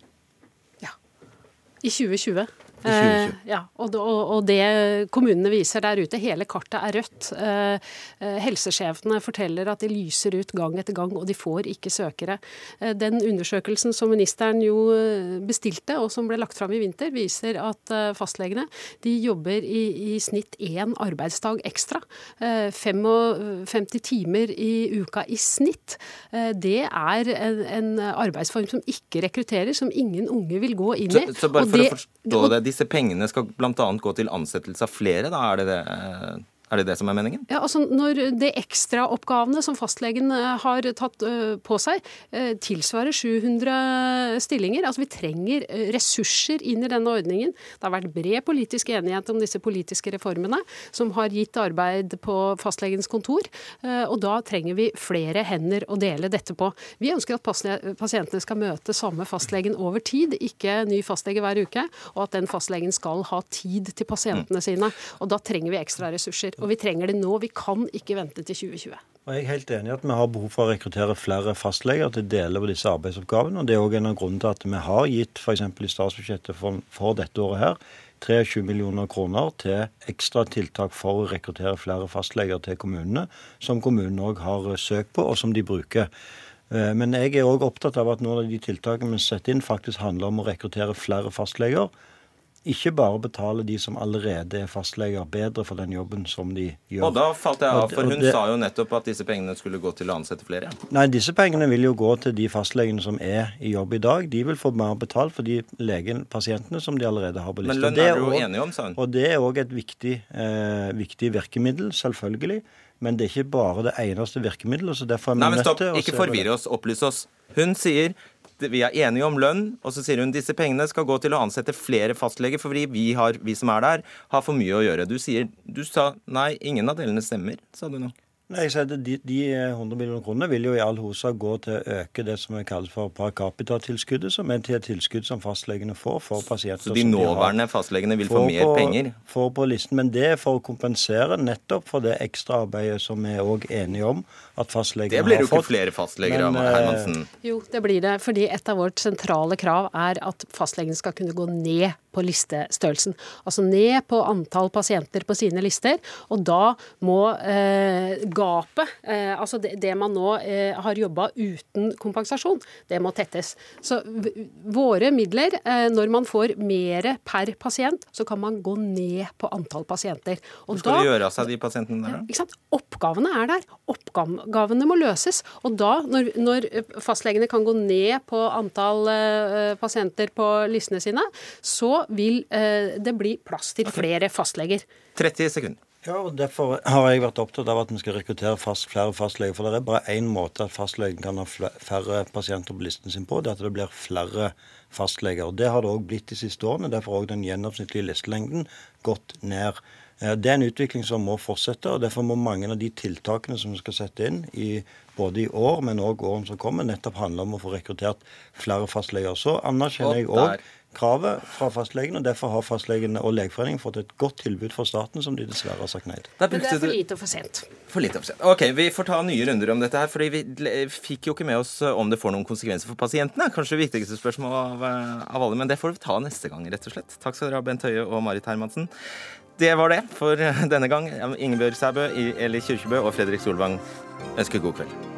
S15: Ja. I 2020. Eh, ja, og, og, det kommunene viser der ute, hele kartet er rødt. Eh, eh, helsesjefene forteller at de lyser ut gang etter gang, og de får ikke søkere. Eh, den undersøkelsen som ministeren jo eh, bestilte, og som ble lagt fram i vinter, viser at eh, fastlegene de jobber i, i snitt én arbeidsdag ekstra. 55 timer i uka i snitt. det er en, en, arbeidsform som ikke rekrutterer, som ingen unge vil gå inn i.
S2: Så, så bare for det, å forstå det, disse pengene skal bl.a. gå til ansettelse av flere, da? Er det det? Er det det som er meningen?
S15: Ja, altså Når det ekstraoppgavene som fastlegen eh, har tatt eh, på seg, eh, tilsvarer 700 stillinger Altså Vi trenger ressurser inn i denne ordningen. Det har vært bred politisk enighet om disse politiske reformene, som har gitt arbeid på fastlegens kontor. Og da trenger vi flere hender å dele dette på. Vi ønsker at pasientene skal møte samme fastlegen over tid, ikke ny fastlege hver uke. Og at den fastlegen skal ha tid til pasientene sine. Og da trenger vi ekstra ressurser. Og vi trenger det nå. Vi kan ikke vente til 2020.
S16: Og jeg er helt enig i at vi har behov for å rekruttere flere fastleger til deler av disse arbeidsoppgavene. og Det er òg en av grunnene til at vi har gitt f.eks. i statsbudsjettet for, for, dette året her 23 millioner kroner til ekstra tiltak for å rekruttere flere fastleger til kommunene, som kommunene òg har søkt på, og som de bruker. Eh, men jeg er òg opptatt av at noen av de tiltakene vi setter inn, faktisk handler om å rekruttere flere fastleger ikke bare betale de som allerede er fastleger, bedre for den jobben som de gjør.
S2: Og da falt jeg av, for hun det, sa jo nettopp at disse pengene skulle gå til å ansette flere.
S16: Nei, disse pengene vil jo gå til de fastlegene som er i jobb i dag. De vil få mer betalt for de legen, pasientene som de allerede har på lista.
S2: Men lønn er du jo enig om, sa hun.
S16: Og det er òg et viktig, eh, viktig virkemiddel, selvfølgelig. Men det er ikke bare det eneste virkemiddelet. så derfor er vi
S2: Nei, men stopp, Ikke forvirre oss, opplys oss. Hun sier vi er enige om lønn, og så sier hun disse pengene skal gå til å ansette flere fastleger, fordi vi, har, vi som er der, har for mye å gjøre. Du sier, du sa nei, ingen av delene stemmer, sa du nå.
S16: Nei, jeg sier de, de 100 millioner kronene vil jo i all hovedsak gå til å øke det som er kalt for par capita-tilskuddet, som er til et tilskudd som fastlegene får for pasienter.
S2: Så de nåværende de fastlegene vil få mer
S16: på,
S2: penger?
S16: Får på listen, Men det er for å kompensere nettopp for det ekstraarbeidet som vi er òg enige om at fastlegene
S2: har fått. Det blir jo ikke flere fastleger av
S16: eh,
S2: Hermansen?
S15: Jo, det blir det. Fordi et av vårt sentrale krav er at fastlegen skal kunne gå ned på listestørrelsen. Altså ned på antall pasienter på sine lister. Og da må eh, gapet, eh, altså det, det, man nå eh, har jobba uten kompensasjon, det må tettes. Så våre midler, eh, når man får mer per pasient, så kan man gå ned på antall pasienter.
S2: Og Hvor skal da, det gjøre av seg de pasientene der,
S15: da? Oppgavene er der. Oppgavene må løses. Og da, når, når fastlegene kan gå ned på antall eh, pasienter på listene sine, så vil eh, det bli plass til flere fastleger.
S2: 30 sekunder.
S16: Ja, og Derfor har jeg vært opptatt av at vi skal rekruttere fast, flere fastleger. For det er bare én måte at fastlegen kan ha færre pasienter på listen sin på. Det er at det blir flere fastleger. Og Det har det òg blitt de siste årene. Derfor har òg den gjennomsnittlige listelengden gått ned. Eh, Det er en utvikling som må fortsette, og derfor må mange av de tiltakene som vi skal sette inn i både i år, men òg årene som kommer, nettopp handle om å få rekruttert flere fastleger. Så anerkjenner jeg òg. Kravet fra fastlegene, og derfor har fastlegene og Legeforeningen fått et godt tilbud fra staten, som de dessverre har sagt nei til.
S15: Men det er for lite og for sent.
S2: For lite oppsett. Ok, Vi får ta nye runder om dette her, fordi vi fikk jo ikke med oss eh, om det får noen konsekvenser for pasientene. Kanskje det viktigste spørsmål av, eh, av alle, men det får vi ta neste gang, rett og slett. Takk skal dere ha, Bent Høie og Marit Hermansen. Det var det for eh, denne gang. Ingebjørg Sæbø, Eli Kyrkjebø og Fredrik Solvang ønsker god kveld.